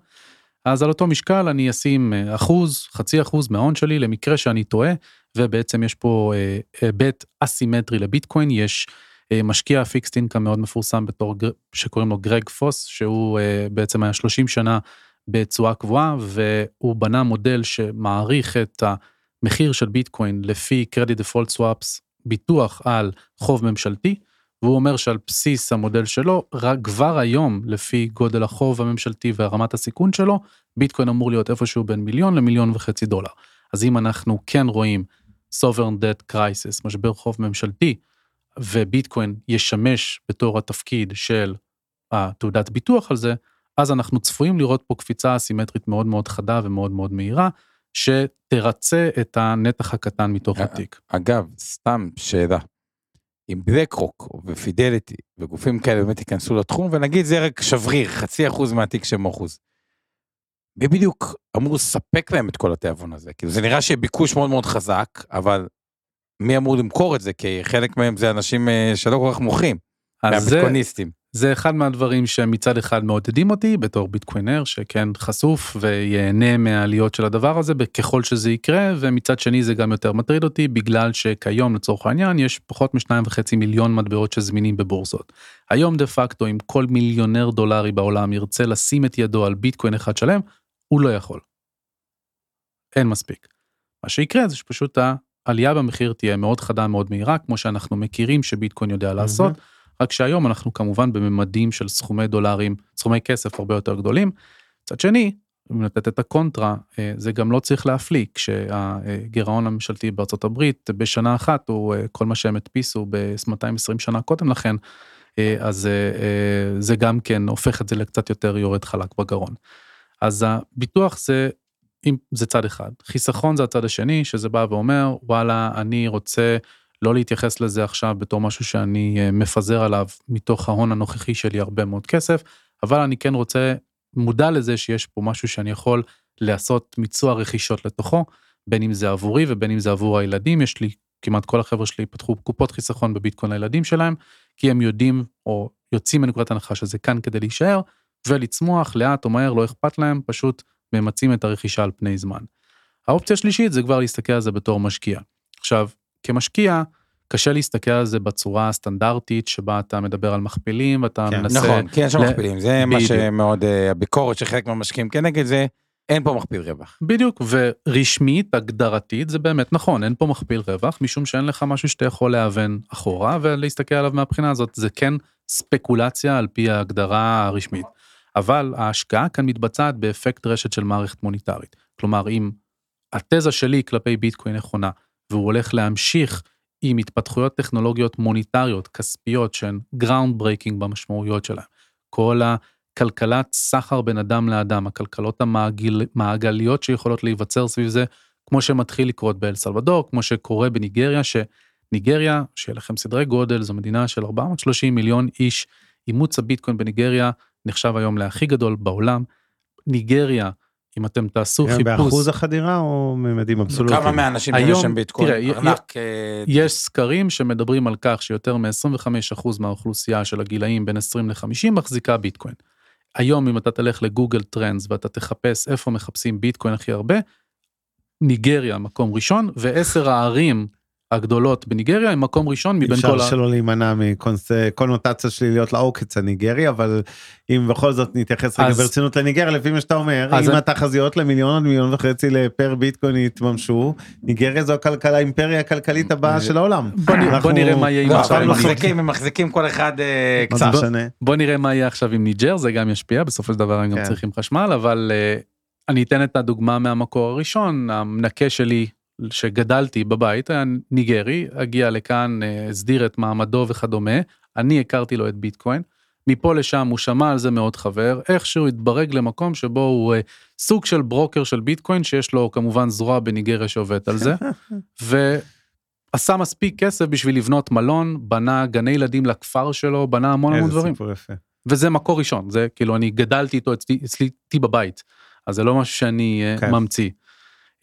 אז על אותו משקל אני אשים אה, אחוז חצי אחוז מההון שלי למקרה שאני טועה ובעצם יש פה אה, היבט אסימטרי לביטקוין. יש אה, משקיע fixed income מאוד מפורסם בתור שקוראים לו גרג פוס שהוא אה, בעצם היה 30 שנה בתשואה קבועה והוא בנה מודל שמעריך את המחיר של ביטקוין לפי credit default swaps ביטוח על חוב ממשלתי והוא אומר שעל בסיס המודל שלו רק כבר היום לפי גודל החוב הממשלתי ורמת הסיכון שלו ביטקוין אמור להיות איפשהו בין מיליון למיליון וחצי דולר. אז אם אנחנו כן רואים sovereign debt crisis משבר חוב ממשלתי וביטקוין ישמש בתור התפקיד של התעודת ביטוח על זה, אז אנחנו צפויים לראות פה קפיצה אסימטרית מאוד מאוד חדה ומאוד מאוד מהירה, שתרצה את הנתח הקטן מתוך
אה,
התיק.
אגב, סתם שאלה. אם בלק רוק ופידליטי וגופים כאלה באמת ייכנסו לתחום, ונגיד זה רק שבריר, חצי אחוז מהתיק שהם אחוז. מי בדיוק אמור לספק להם את כל התיאבון הזה? כאילו זה נראה שביקוש מאוד מאוד חזק, אבל מי אמור למכור את זה? כי חלק מהם זה אנשים אה, שלא כל כך מוכרים,
אז
מהביטקוניסטים.
זה אחד מהדברים שמצד אחד מעודדים אותי בתור ביטקוינר שכן חשוף וייהנה מהעליות של הדבר הזה ככל שזה יקרה ומצד שני זה גם יותר מטריד אותי בגלל שכיום לצורך העניין יש פחות משניים וחצי מיליון מטבעות שזמינים בבורסות. היום דה פקטו אם כל מיליונר דולרי בעולם ירצה לשים את ידו על ביטקוין אחד שלם הוא לא יכול. אין מספיק. מה שיקרה זה שפשוט העלייה במחיר תהיה מאוד חדה מאוד מהירה כמו שאנחנו מכירים שביטקוין יודע לעשות. רק שהיום אנחנו כמובן בממדים של סכומי דולרים, סכומי כסף הרבה יותר גדולים. מצד שני, אם לתת את הקונטרה, אה, זה גם לא צריך להפליא, כשהגירעון הממשלתי בארצות הברית בשנה אחת, הוא אה, כל מה שהם הדפיסו ב-220 שנה קודם לכן, אה, אז זה גם כן הופך את זה לקצת יותר יורד חלק בגרון. אז הביטוח זה, אם זה צד אחד, חיסכון זה הצד השני, שזה בא ואומר, וואלה, אני רוצה לא להתייחס לזה עכשיו בתור משהו שאני מפזר עליו מתוך ההון הנוכחי שלי הרבה מאוד כסף, אבל אני כן רוצה, מודע לזה שיש פה משהו שאני יכול לעשות מיצוע רכישות לתוכו, בין אם זה עבורי ובין אם זה עבור הילדים, יש לי, כמעט כל החבר'ה שלי פתחו קופות חיסכון בביטקוין לילדים שלהם, כי הם יודעים או יוצאים מנקודת הנחה שזה כאן כדי להישאר ולצמוח לאט או מהר, לא אכפת להם, פשוט ממצים את הרכישה על פני זמן. האופציה השלישית זה כבר להסתכל על זה בתור משקיע. עכשיו, כמשקיע, קשה להסתכל על זה בצורה הסטנדרטית שבה אתה מדבר על מכפילים ואתה
כן,
מנסה...
נכון, כי יש שם
ל-
מכפילים, זה מה
בדיוק.
שמאוד, אה, הביקורת שחלק מהמשקיעים כנגד זה, אין פה מכפיל רווח.
בדיוק, ורשמית, הגדרתית, זה באמת נכון, אין פה מכפיל רווח, משום שאין לך משהו שאתה יכול להיאבן אחורה ולהסתכל עליו מהבחינה הזאת, זה כן ספקולציה על פי ההגדרה הרשמית. אבל ההשקעה כאן מתבצעת באפקט רשת של מערכת מוניטרית. כלומר, אם התזה שלי כלפי ביטקוין נכונה, והוא הולך להמשיך עם התפתחויות טכנולוגיות מוניטריות, כספיות, שהן ground breaking במשמעויות שלהן. כל הכלכלת סחר בין אדם לאדם, הכלכלות המעגל, המעגליות שיכולות להיווצר סביב זה, כמו שמתחיל לקרות באל סלבדור, כמו שקורה בניגריה, שניגריה, שיהיה לכם סדרי גודל, זו מדינה של 430 מיליון איש, אימוץ הביטקוין בניגריה נחשב היום להכי גדול בעולם. ניגריה, אם אתם תעשו
כן,
חיפוש,
באחוז החדירה או ממדים אבסולוטיים?
כמה מהאנשים
היום,
יש שם ביטקוין?
תראה,
ארנק, אה,
יש סקרים שמדברים על כך שיותר מ-25% מהאוכלוסייה של הגילאים בין 20 ל-50 מחזיקה ביטקוין. היום אם אתה תלך ל Google Trends ואתה תחפש איפה מחפשים ביטקוין הכי הרבה, ניגריה מקום ראשון, ועשר הערים הגדולות בניגריה הם מקום ראשון מבין
אפשר
כל ה...
שלא להימנע מקונוטציה שליליות לעוקץ הניגרי, אבל אם בכל זאת נתייחס רגע ברצינות לניגריה, לפי מה שאתה אומר, אם
אני-
התחזיות למיליון עד מיליון וחצי לפר ביטקוין יתממשו, ניגריה זו הכלכלה, האימפריה הכלכלית הבאה של העולם.
בוא נראה מה יהיה עם
לא,
עכשיו עם
הם. מחזיקים, הם מחזיקים כל אחד אה, קצת.
בוא נראה מה יהיה עכשיו עם ניג'ר, זה גם ישפיע, בסופו של דבר הם גם
כן.
צריכים חשמל, אבל uh, אני אתן את הדוגמה מהמקור הראשון, המנקה שלי שגדלתי בבית היה ניגרי, הגיע לכאן, uh, הסדיר את מעמדו וכדומה, אני הכרתי לו את ביטקוין, מפה לשם הוא שמע על זה מאוד חבר, איכשהו התברג למקום שבו הוא uh, סוג של ברוקר של ביטקוין, שיש לו כמובן זרוע בניגריה שעובדת על זה, (laughs) ועשה מספיק כסף בשביל לבנות מלון, בנה גני ילדים לכפר שלו, בנה המון המון
איזה
דברים.
סיפור יפה.
וזה מקור ראשון, זה כאילו אני גדלתי איתו אצלי, אצלי איתי בבית, אז זה לא משהו שאני
כן.
כן. ממציא.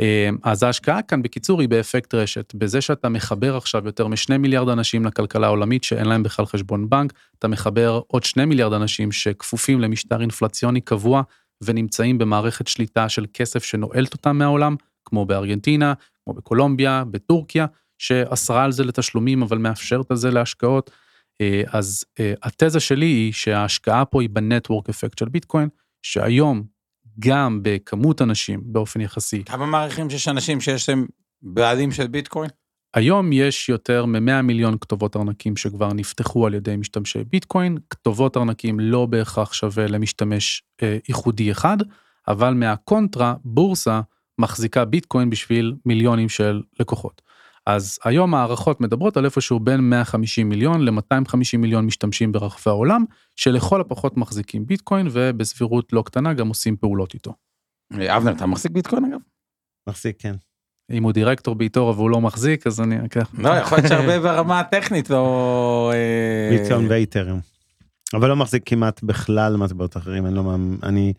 אה, אז ההשקעה כאן בקיצור היא באפקט רשת, בזה שאתה מחבר עכשיו יותר משני מיליארד אנשים לכלכלה העולמית שאין להם בכלל חשבון בנק, אתה מחבר עוד שני מיליארד אנשים שכפופים למשטר אינפלציוני קבוע ונמצאים במערכת שליטה של כסף שנועלת אותם מהעולם, כמו בארגנטינה, כמו בקולומביה, בטורקיה, שאסרה על זה לתשלומים אבל מאפשרת על זה להשקעות. אה, אז אה, התזה שלי היא שההשקעה פה היא בנטוורק אפקט של ביטקוין, שהיום גם בכמות אנשים באופן יחסי,
כמה מעריכים שיש אנשים שיש להם בעלים של ביטקוין?
היום יש יותר מ-100 מיליון כתובות ארנקים שכבר נפתחו על ידי משתמשי ביטקוין, כתובות ארנקים לא בהכרח שווה למשתמש אה, ייחודי אחד, אבל מהקונטרה, בורסה מחזיקה ביטקוין בשביל מיליונים של לקוחות. אז היום הערכות מדברות על איפשהו בין 150 מיליון ל-250 מיליון משתמשים ברחבי העולם, שלכל הפחות מחזיקים ביטקוין ובסבירות לא קטנה גם עושים פעולות איתו.
אה, אבנר, אתה מחזיק ביטקוין אגב?
מחזיק, כן.
אם הוא דירקטור ב eToro והוא לא מחזיק, אז אני אקח.
לא, יכול להיות שהרבה ברמה הטכנית לא... אה,
ביטקוין ואיתריום. אבל לא מחזיק כמעט בכלל מטבעות אחרים, אני לא מאמין, אני,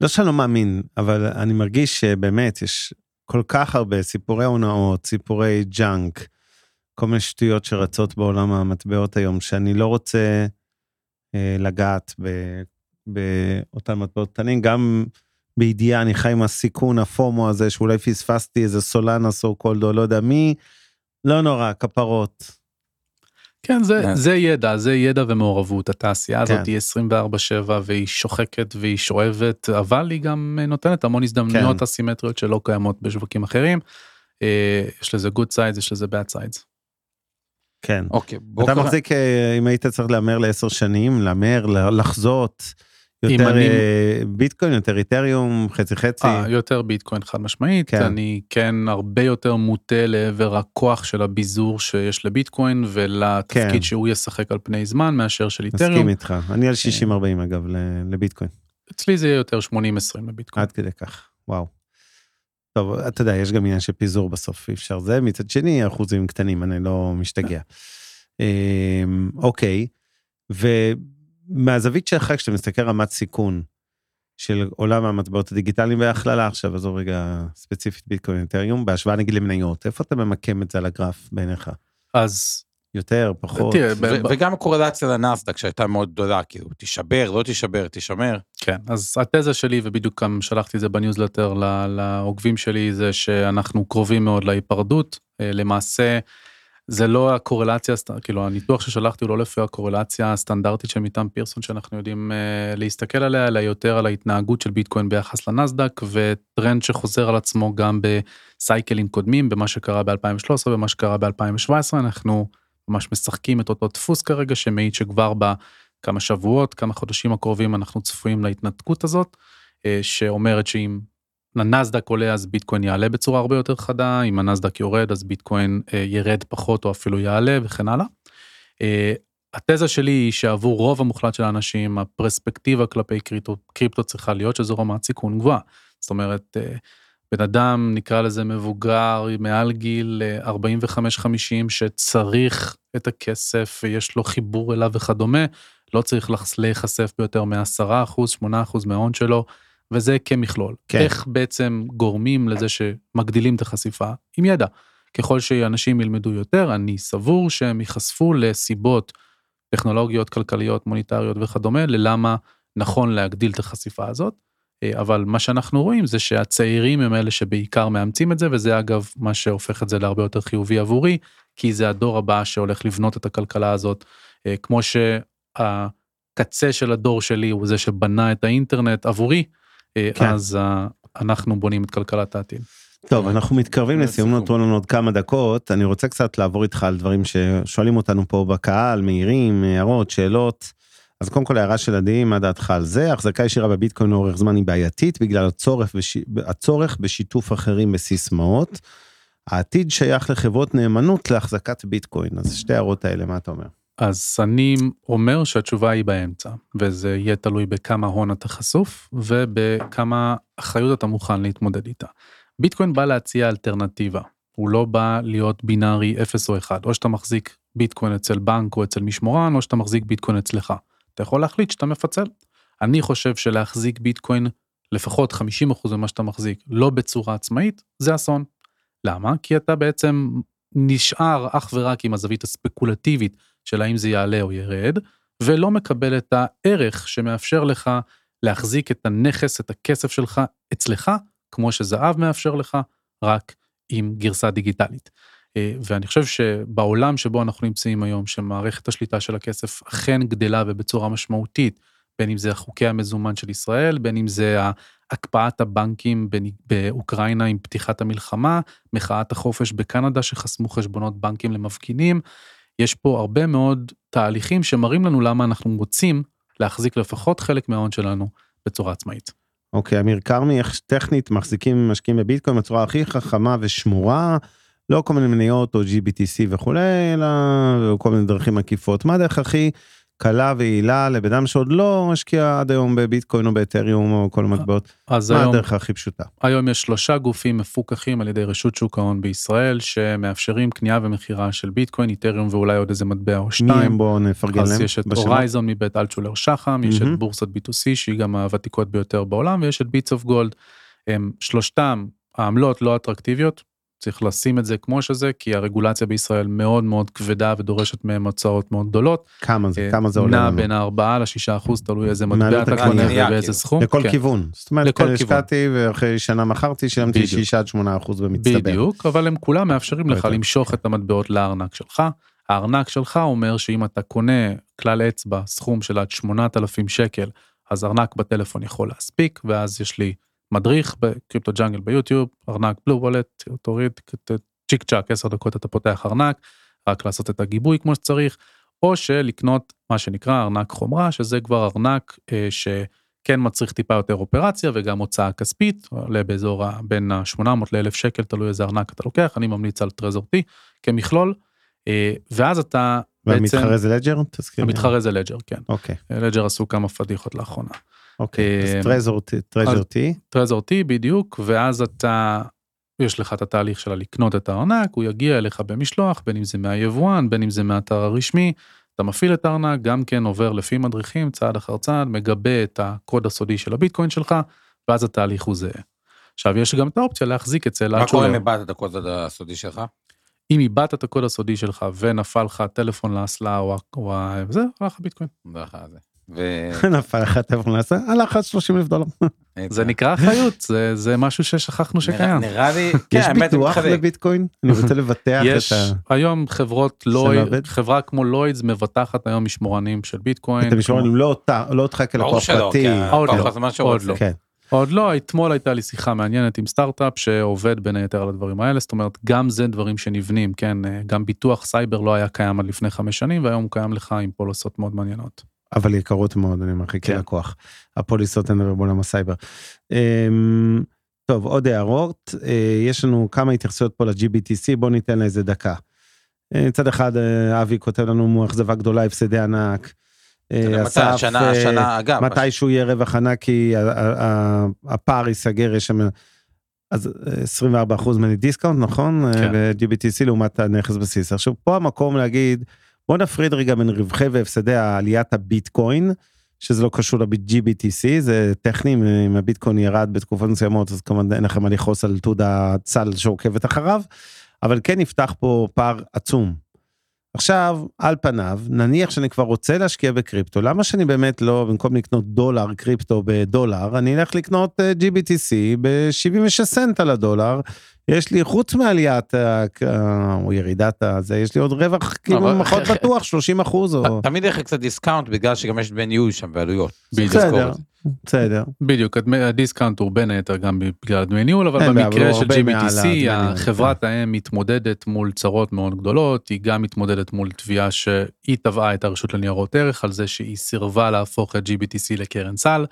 לא שאני לא מאמין, אבל אני מרגיש שבאמת יש כל כך הרבה סיפורי הונאות, סיפורי junk, כל מיני שטויות שרצות בעולם המטבעות היום, שאני לא רוצה אה, לגעת ב, באותם מטבעות קטנים, גם בידיעה אני חי עם הסיכון, הפומו הזה, שאולי פספסתי איזה סולנה סו קולדו, לא יודע מי, לא נורא, כפרות.
כן, זה,
כן.
זה ידע, זה ידע ומעורבות. התעשייה הזאת
כן.
היא 24/7 והיא שוחקת והיא שואבת, אבל היא גם נותנת המון הזדמנויות
כן.
אסימטריות שלא קיימות בשווקים אחרים. אה, יש לזה good sides, יש לזה bad sides.
כן.
אוקיי, בוא
אתה מחזיק, אה, אם היית צריך להמר לעשר שנים, להמר, לחזות, יותר
אני-
אה, ביטקוין, יותר איתריום, חצי חצי.
אה, יותר ביטקוין חד משמעית,
כן.
אני כן הרבה יותר מוטה לעבר הכוח של הביזור שיש לביטקוין ולתפקיד
כן.
שהוא ישחק על פני זמן מאשר של
מסכים
איתריום.
איתך. אני על 60-40 אגב ל- לביטקוין.
אצלי זה יהיה יותר 80-20 לביטקוין.
עד כדי כך, וואו. טוב, אתה יודע, יש גם עניין של פיזור בסוף, אי אפשר זה. מצד שני, אחוזים קטנים, אני לא משתגע. (laughs) אמ, אוקיי, ומהזווית שלך, כשאתה מסתכל רמת סיכון של עולם המטבעות הדיגיטליים בהכללה עכשיו, עזוב רגע ספציפית ביטקוין אתריום, בהשוואה נגיד למניות, איפה אתה ממקם את זה על הגרף בעיניך?
אז
יותר, פחות?
תראה, ב-
ו- וגם הקורלציה לנסדק שהייתה מאוד גדולה, כאילו, תישבר, לא תישבר, תישמר.
כן, אז התזה שלי, ובדיוק גם שלחתי את זה בניוזלטר לעוקבים שלי, זה שאנחנו קרובים מאוד להיפרדות. אה, למעשה, זה לא הקורלציה, כאילו הניתוח ששלחתי הוא לא לפי הקורלציה הסטנדרטית של מקדם פירסון שאנחנו יודעים אה, להסתכל עליה, אלא יותר על ההתנהגות של ביטקוין ביחס לנסדק, וטרנד שחוזר על עצמו גם ב cycle ים קודמים, במה שקרה ב-2013 ומה שקרה ב-2017, אנחנו ממש משחקים את אותו דפוס כרגע, שמעיד שכבר בכמה שבועות, כמה חודשים הקרובים אנחנו צפויים להתנתקות הזאת, אה, שאומרת שאם הנסדק עולה אז ביטקוין יעלה בצורה הרבה יותר חדה, אם הנסדק יורד אז ביטקוין אה, ירד פחות או אפילו יעלה וכן הלאה. אה, התזה שלי היא שעבור רוב המוחלט של האנשים הפרספקטיבה כלפי קריפטו, קריפטו צריכה להיות שזו רמת סיכון גבוהה. זאת אומרת, אה, בן אדם נקרא לזה מבוגר מעל גיל אה, 45-50 שצריך את הכסף ויש לו חיבור אליו וכדומה, לא צריך להיחשף ביותר מ-10%, 8% מההון שלו, וזה כמכלול.
כן.
איך בעצם גורמים לזה שמגדילים את החשיפה? עם ידע. ככל שאנשים ילמדו יותר, אני סבור שהם ייחשפו לסיבות טכנולוגיות, כלכליות, מוניטריות וכדומה, ללמה נכון להגדיל את החשיפה הזאת. אה, אבל מה שאנחנו רואים זה שהצעירים הם אלה שבעיקר מאמצים את זה, וזה אגב מה שהופך את זה להרבה יותר חיובי עבורי, כי זה הדור הבא שהולך לבנות את הכלכלה הזאת. אה, כמו שהקצה של הדור שלי הוא זה שבנה את האינטרנט עבורי,
כן.
אז אה, אנחנו בונים את כלכלת העתיד.
טוב, אנחנו מתקרבים
זה
לסיום. נותרו לנו עוד כמה דקות. אני רוצה קצת לעבור איתך על דברים ששואלים אותנו פה בקהל, מהירים, הערות, שאלות. אז קודם כל הערה של עדי, מה דעתך על זה? החזקה ישירה בביטקוין לאורך זמן היא בעייתית בגלל הצורך, בש... הצורך בשיתוף אחרים בסיסמאות. העתיד שייך לחברות נאמנות להחזקת ביטקוין. אז שתי הערות האלה, מה אתה אומר?
אז אני אומר שהתשובה היא באמצע, וזה יהיה תלוי בכמה הון אתה חשוף ובכמה אחריות אתה מוכן להתמודד איתה. ביטקוין בא להציע אלטרנטיבה, הוא לא בא להיות בינארי 0 או 1, או שאתה מחזיק ביטקוין אצל בנק או אצל משמורן, או שאתה מחזיק ביטקוין אצלך. אתה יכול להחליט שאתה מפצל. אני חושב שלהחזיק ביטקוין לפחות 50% ממה שאתה מחזיק, לא בצורה עצמאית, זה אסון. למה? כי אתה בעצם נשאר אך ורק עם הזווית הספקולטיבית של האם זה יעלה או ירד, ולא מקבל את הערך שמאפשר לך להחזיק את הנכס, את הכסף שלך אצלך, כמו שזהב מאפשר לך, רק עם גרסה דיגיטלית. אה, ואני חושב שבעולם שבו אנחנו נמצאים היום, שמערכת השליטה של הכסף אכן גדלה ובצורה משמעותית, בין אם זה חוקי המזומן של ישראל, בין אם זה הקפאת הבנקים בנ- באוקראינה עם פתיחת המלחמה, מחאת החופש בקנדה שחסמו חשבונות בנקים למפגינים, יש פה הרבה מאוד תהליכים שמראים לנו למה אנחנו רוצים להחזיק לפחות חלק מההון שלנו בצורה עצמאית.
אוקיי, אמיר כרמי, איך טכנית מחזיקים משקיעים בביטקוין בצורה הכי חכמה ושמורה, לא כל מיני מניות או GBTC וכולי, אלא כל מיני דרכים עקיפות. מה הדרך הכי קלה ויעילה לבן אדם שעוד לא משקיע עד היום בביטקוין או באתריום או כל המטבעות?
אז
מה
היום,
הדרך הכי פשוטה?
היום יש שלושה גופים מפוקחים על ידי רשות שוק ההון בישראל, שמאפשרים קנייה ומכירה של ביטקוין, איתריום ואולי עוד איזה מטבע או
מי
שתיים.
הם? בואו נפרגן להם.
אז יש את. Horizon מבית אלטשולר שחם, יש
מהמם.
את בורסת Bit2C שהיא גם הוותיקות ביותר בעולם, ויש את Bits of Gold. הם שלושתם, העמלות לא אטרקטיביות, צריך לשים את זה כמו שזה, כי הרגולציה בישראל מאוד מאוד כבדה ודורשת מהם הוצאות מאוד גדולות.
כמה זה?
אה,
כמה זה עולה
נע
לנו?
בין ה-4 ל-6 אחוז, תלוי איזה מטבע אתה. קונה ובאיזה
כאילו.
סכום.
לכל
כן.
כיוון. זאת אומרת,
לכל כיוון.
השקעתי ואחרי שנה מכרתי, שילמתי
בדיוק.
6 עד 8 אחוז במצטבר.
בדיוק, אבל הם כולם מאפשרים לך. למשוך את המטבעות לארנק שלך. הארנק שלך אומר שאם אתה קונה כלל אצבע סכום של עד 8,000 שקל, אז ארנק בטלפון יכול להספיק, ואז יש לי מדריך ב Crypto Jungle ביוטיוב, ארנק BlueWallet, תוריד צ'יק צ'אק 10 דקות אתה פותח ארנק, רק לעשות את הגיבוי כמו שצריך, או שלקנות מה שנקרא ארנק חומרה, שזה כבר ארנק אה, כן מצריך טיפה יותר אופרציה וגם הוצאה כספית, עולה באזור ה- בין ה-800 ל-1000 שקל, תלוי איזה ארנק אתה לוקח, אני ממליץ על Trezor T כמכלול, אה, ואז אתה בעצם,
והמתחרה זה Ledger?
המתחרה זה Ledger, כן.
אוקיי,
Ledger עשו כמה פדיחות לאחרונה.
אוקיי. אז טרזור T- טרז'ר
אז-
T.
טרזור T בדיוק, ואז אתה, יש לך את התהליך של לקנות את הארנק, הוא יגיע אליך במשלוח, בין אם זה מהיבואן, בין אם זה מהאתר הרשמי, אתה מפעיל את הארנק, גם כן עובר לפי מדריכים, צעד אחר צעד, מגבה את הקוד הסודי של הביטקוין שלך, ואז התהליך הוא זהה. עכשיו, יש גם את האופציה להחזיק אצל
מה קורה. אם איבדת את הקוד הסודי שלך?
אם איבדת את הקוד הסודי שלך ונפל לך טלפון לאסלה או. זה, הלך הביטקוין.
ו... (laughs)
נפל לך טלפון לאסלה, הלך עד 30 אלף דולר. (laughs)
זה נקרא אחריות, זה, זה משהו ששכחנו שקיים.
נראה לי, כן,
יש
זה
ביטוח. לביטקוין? אני רוצה לבטח
יש
את ה...
היום חברות
עובד?
חברה כמו לואידס מבטחת היום משמורנים של ביטקוין.
את המשמורנים, לא אותה, לא אותך כלקוח פרטי.
עוד
הלקוח
לא, עוד. לא.
כן.
עוד לא, אתמול הייתה לי שיחה מעניינת עם סטארט-אפ שעובד בין היתר על הדברים האלה, זאת אומרת, גם זה דברים שנבנים, כן, אה, גם ביטוח סייבר לא היה קיים עד לפני חמש שנים, והיום הוא קיים לך עם פוליסות מאוד מעניינות.
אבל יקרות מאוד, אני אומר,
כן.
כלקוח. הפוליסות הן בעולם הסייבר. אמ, טוב, עוד הערות. אה, יש לנו כמה התייחסויות פה ל-GBTC, בואו ניתן לה איזה דקה. אה, מצד אחד, אה, אבי כותב לנו מאכזבה גדולה, הפסדי ענק.
מתי?
אסף,
השנה, השנה, אגב,
מתישהו יהיה רווח ענק כי הפער ייסגר, יש שם... אז אה, 24 אחוז מני discount, נכון?
כן.
ל-GBTC לעומת הנכס בסיס. עכשיו, פה המקום להגיד, בוא נפריד רגע בין רווחי והפסדי עליית הביטקוין, שזה לא קשור ל-GBTC, זה טכני, אם הביטקוין ירד בתקופות מסוימות, אז כמובן אין לכם מה לכעוס על תעוד הצל שעוקבת אחריו, אבל כן נפתח פה פער עצום. עכשיו, על פניו, נניח שאני כבר רוצה להשקיע בקריפטו, למה שאני באמת לא, במקום לקנות דולר קריפטו בדולר, אני אלך לקנות אה, GBTC ב-76 סנט על הדולר, יש לי חוץ מעליית או ירידת הזה, יש לי עוד רווח כאילו פחות (laughs) בטוח, 30 אחוז
תמיד יש לך קצת discount בגלל שגם יש ניהול שם לזכור
בסדר. בסדר.
בדיוק, ה discount הוא בין היתר גם בגלל דמי ניהול, אבל במקרה של GBTC, חברת האם מתמודדת מול צרות מאוד גדולות, היא גם מתמודדת מול תביעה שהיא תבעה את הרשות לניירות ערך על זה שהיא סירבה להפוך את GBTC לקרן סל.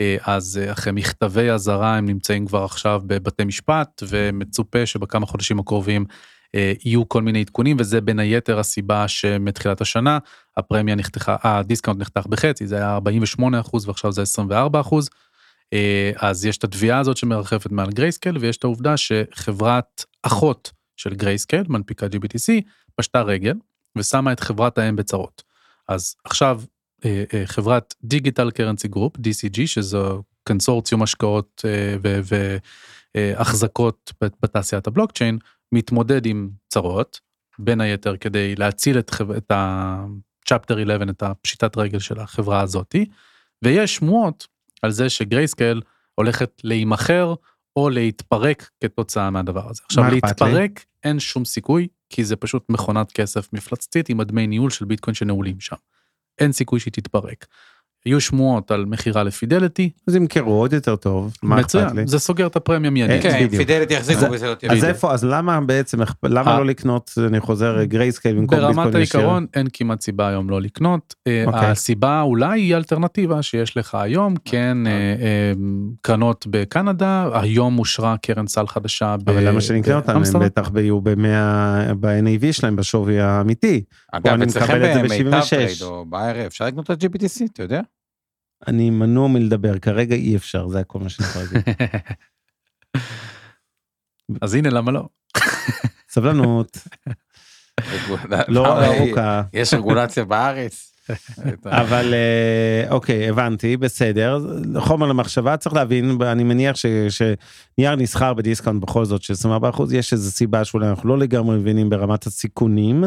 אה, אז אה, אחרי מכתבי אזהרה הם נמצאים כבר עכשיו בבתי משפט ומצופה שבכמה חודשים הקרובים אה, יהיו כל מיני עדכונים וזה בין היתר הסיבה שמתחילת השנה הפרמיה נחתכה, ה discount נחתך בחצי זה היה 48 אחוז ועכשיו זה 24 אחוז. אז יש את התביעה הזאת שמרחפת מעל Grayscale ויש את העובדה שחברת אחות של Grayscale מנפיקת ה-GBTC פשטה רגל ושמה את חברת האם בצרות. אז עכשיו חברת Digital Currency Group DCG שזו קונסורציום השקעות אה, והחזקות בתעשיית הבלוקצ'יין מתמודד עם צרות בין היתר כדי להציל את, חב... את ה-chapter 11 את הפשיטת רגל של החברה הזאתי ויש שמועות על זה ש Grayscale הולכת להימכר או להתפרק כתוצאה מהדבר הזה. עכשיו
אכפת לי?
להתפרק אין שום סיכוי כי זה פשוט מכונת כסף מפלצתית עם הדמי ניהול של ביטקוין שנעולים שם. אין סיכוי שהיא תתפרק. היו שמועות על מכירה ל Fidelity,
אז ימכרו עוד יותר טוב, מה אכפת לי?
מצוין, זה סוגר את הפרמיה מיידית.
כן,
כן. Fidelity יחזיקו
אז-
וזה לא
אז
תהיה.
איפה, אז למה בעצם, למה
אה.
לא לקנות, אני חוזר, Grayscale במקום ביטקוין
ברמת
ישיר?
העיקרון אין כמעט סיבה היום לא לקנות. אה,
אוקיי.
הסיבה אולי היא אלטרנטיבה שיש לך היום, כן, אה, קרנות בקנדה, היום אושרה קרן סל חדשה
אבל למה שאני אקנה אותם? הם. בטח יהיו ב-100, ב-NAV שלהם, בשווי האמיתי.
אגב, אצלכם במיטב
ב-76.
Trade או ב-IRA אפשר לקנות את ה-GBTC, אתה יודע?
אני מנוע מלדבר, כרגע אי אפשר, זה הכל מה שאני יכול להגיד.
אז הנה למה לא.
סבלנות, לא ארוכה.
יש רגולציה בארץ.
אבל אה, אוקיי, הבנתי, בסדר. חומר למחשבה, צריך להבין, אני מניח ש- שנייר נסחר ב discount בכל זאת של 24%, יש איזו סיבה שאולי אנחנו לא לגמרי מבינים ברמת הסיכונים,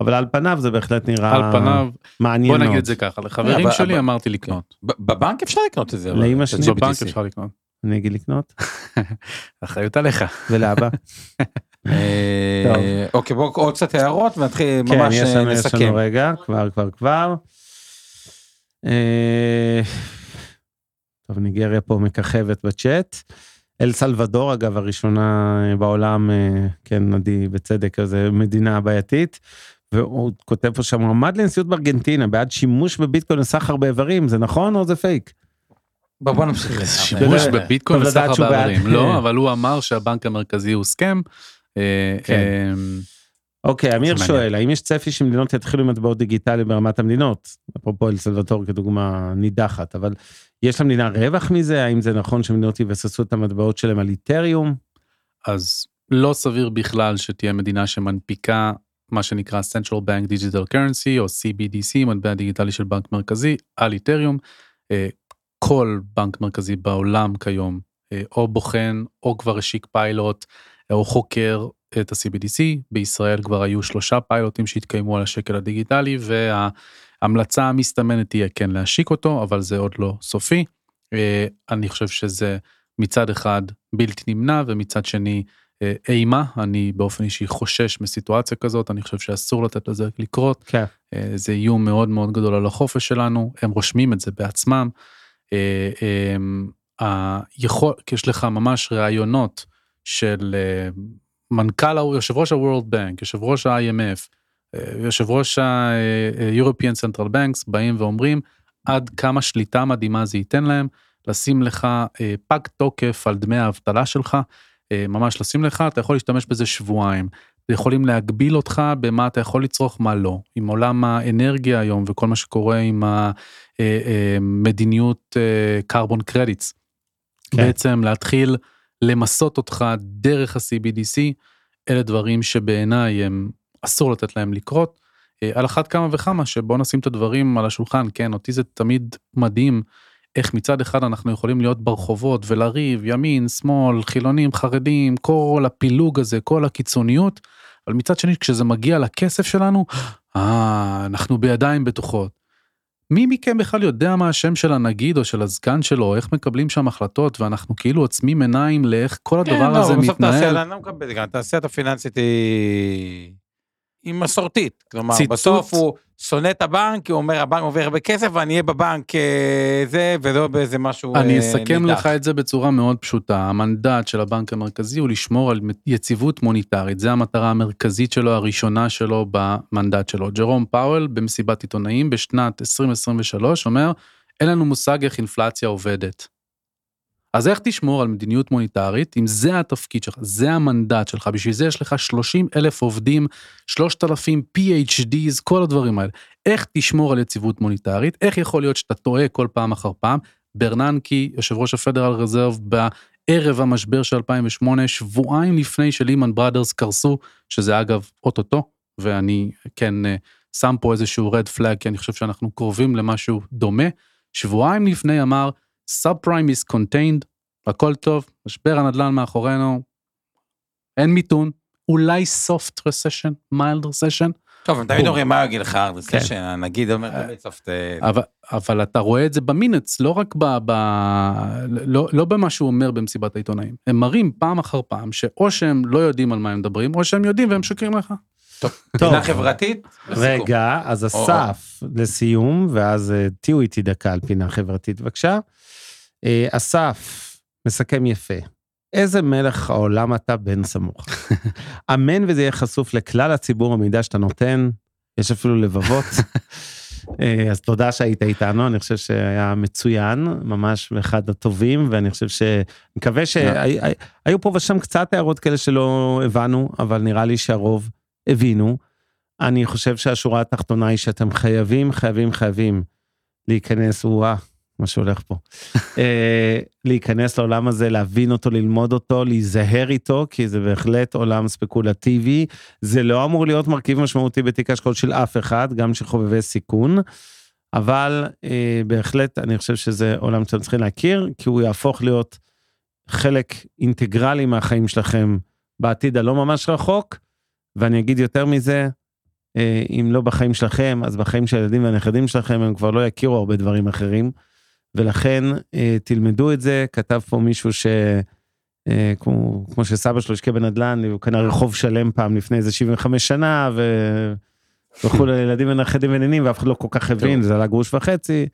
אבל על פניו זה בהחלט נראה
על פניו,
מעניין
בוא
מאוד.
נגיד את זה ככה, לחברים
אבל-
שלי אמרתי לקנות.
בבנק אפשר לקנות את זה.
לאמא שלי?
בבנק אפשר לקנות.
אני אגיד לקנות, (laughs)
אחריות עליך.
ולאבא. (laughs)
אה, אוקיי, בואו עוד קצת הערות ונתחיל
כן,
ממש
יש
אה,
לנו, יש
נסכם.
לנו רגע, כבר, כבר, כבר. אה, טוב, ניגריה פה מככבת בצ'אט. אל סלבדור, אגב, הראשונה בעולם, אה, כן, עדי, בצדק, זה מדינה בעייתית. והוא כותב פה שם, מועמד לנשיאות בארגנטינה, בעד שימוש בביטקוין לסחר באיברים, זה נכון או זה פייק?
בוא בוא נמשיך.
שימוש. בביטקוין
בעד.
באיברים. לא, אבל הוא אמר שהבנק המרכזי הוא סכם. אה,
כן.
אה,
אוקיי, אמיר שואל, האם יש צפי שמדינות יתחילו עם מטבעות דיגיטליים ברמת המדינות? אפרופו אל סלבטור כדוגמה נידחת, אבל יש למדינה רווח מזה? האם זה נכון שמדינות יבססו את המטבעות שלהם על איתריום?
אז לא סביר בכלל שתהיה מדינה שמנפיקה מה שנקרא Central Bank Digital Currency או CBDC, מטבע דיגיטלי של בנק מרכזי, על איתריום. אה, כל בנק מרכזי בעולם כיום אה, או בוחן או כבר השיק פיילוט אה, או חוקר את ה-CBDC. בישראל כבר היו שלושה פיילוטים שהתקיימו על השקל הדיגיטלי וההמלצה המסתמנת תהיה כן להשיק אותו, אבל זה עוד לא סופי. אני חושב שזה מצד אחד בלתי נמנע ומצד שני אימה, אני באופן אישי חושש מסיטואציה כזאת, אני חושב שאסור לתת לזה לקרות,
כן.
אה, זה איום מאוד מאוד גדול על החופש שלנו, הם רושמים את זה בעצמם. אה, אה, היכול, יש לך ממש ראיונות של אה, מנכ"ל, יושב ראש ה-World Bank, יושב ראש ה-IMF, אה, יושב ראש ה-European Central Banks, באים ואומרים עד כמה שליטה מדהימה זה ייתן להם, לשים לך אה, פג תוקף על דמי האבטלה שלך, אה, ממש לשים לך, אתה יכול להשתמש בזה שבועיים. יכולים להגביל אותך במה אתה יכול לצרוך, מה לא. עם עולם האנרגיה היום וכל מה שקורה עם המדיניות carbon credits.
כן.
בעצם להתחיל למסות אותך דרך ה-CBDC, אלה דברים שבעיניי הם אסור לתת להם לקרות. אה, על אחת כמה וכמה שבוא נשים את הדברים על השולחן, כן, אותי זה תמיד מדהים איך מצד אחד אנחנו יכולים להיות ברחובות ולריב, ימין, שמאל, חילונים, חרדים, כל הפילוג הזה, כל הקיצוניות, אבל מצד שני כשזה מגיע לכסף שלנו, אה, אנחנו בידיים בטוחות. מי מכם בכלל יודע מה השם של הנגיד או של הסגן שלו, איך מקבלים שם החלטות, ואנחנו כאילו עוצמים עיניים לאיך כל
כן,
הדבר
לא,
הזה
בסוף
מתנהל.
תעשייה, אני לא מקבל, גם התעשיית הפיננסית היא... היא מסורתית, כלומר
ציטוט.
בסוף הוא שונא את הבנק, הוא אומר הבנק עובר הרבה כסף ואני אהיה בבנק אה, זה ולא באיזה משהו
אני
אה,
אסכם
נידח.
לך את זה בצורה מאוד פשוטה. המנדט של הבנק המרכזי הוא לשמור על יציבות מוניטרית. זה המטרה המרכזית שלו, הראשונה שלו במנדט שלו. ג'רום פאוול במסיבת עיתונאים בשנת 2023 אומר, אין לנו מושג איך אינפלציה עובדת. אז איך תשמור על מדיניות מוניטרית אם זה התפקיד שלך, זה המנדט שלך, בשביל זה יש לך 30 אלף עובדים, 3,000 PhDs, כל הדברים האלה. איך תשמור על יציבות מוניטרית? איך יכול להיות שאתה טועה כל פעם אחר פעם? ברננקי, יושב ראש הפדרל רזרב, בערב המשבר של 2008, שבועיים לפני שלימן בראדרס קרסו, שזה אגב אוטוטו, ואני כן אה, שם פה איזשהו רד פלאג, כי אני חושב שאנחנו קרובים למשהו דומה. שבועיים לפני אמר, סאב פריים is contained, הכל טוב, משבר הנדל"ן מאחורינו, אין מיתון, אולי soft recession, mild recession,
טוב, הם תמיד. אומרים מה יגיד לך, זה
כן.
שהנגיד אומר
אה,
תמיד סוף... אה,
אבל, אבל אתה רואה את זה במינץ, לא רק ב, לא, לא במה שהוא אומר במסיבת העיתונאים. הם מראים פעם אחר פעם שאו שהם לא יודעים על מה הם מדברים, או שהם יודעים והם משקרים לך.
טוב,
פינה חברתית? לסיכום.
רגע, אז אסף, לסיום, ואז אה, תהיו איתי דקה על פינה חברתית, בבקשה. אה, אסף, מסכם יפה. איזה מלך העולם אתה בן סמוך. (laughs) אמן וזה יהיה חשוף לכלל הציבור המידע שאתה נותן, יש אפילו לבבות. (laughs) אה, אז תודה שהיית איתנו, אני חושב שהיה מצוין, ממש אחד הטובים, ואני חושב ש... מקווה שהיו פה ושם קצת הערות כאלה שלא הבנו, אבל נראה לי שהרוב הבינו. אני חושב שהשורה התחתונה היא שאתם חייבים, חייבים, חייבים להיכנס, וואה, מה שהולך פה. אה, להיכנס לעולם הזה, להבין אותו, ללמוד אותו, להיזהר איתו, כי זה בהחלט עולם ספקולטיבי. זה לא אמור להיות מרכיב משמעותי בתיק ההשקעות של אף אחד, גם של חובבי סיכון. אבל אה, בהחלט אני חושב שזה עולם שאתם צריכים להכיר, כי הוא יהפוך להיות חלק אינטגרלי מהחיים שלכם בעתיד הלא ממש רחוק. ואני אגיד יותר מזה, אה, אם לא בחיים שלכם, אז בחיים של הילדים והנכדים שלכם, הם כבר לא יכירו הרבה דברים אחרים. ולכן אה, תלמדו את זה, כתב פה מישהו ש... אה, כמו, כמו שסבא שלו השקיע בנדל"ן, הוא קנה רחוב שלם פעם לפני איזה 75 שנה, ו... וכולי לילדים ונכדים ונינים, ואף אחד לא כל כך הבין, זה עלה גרוש וחצי,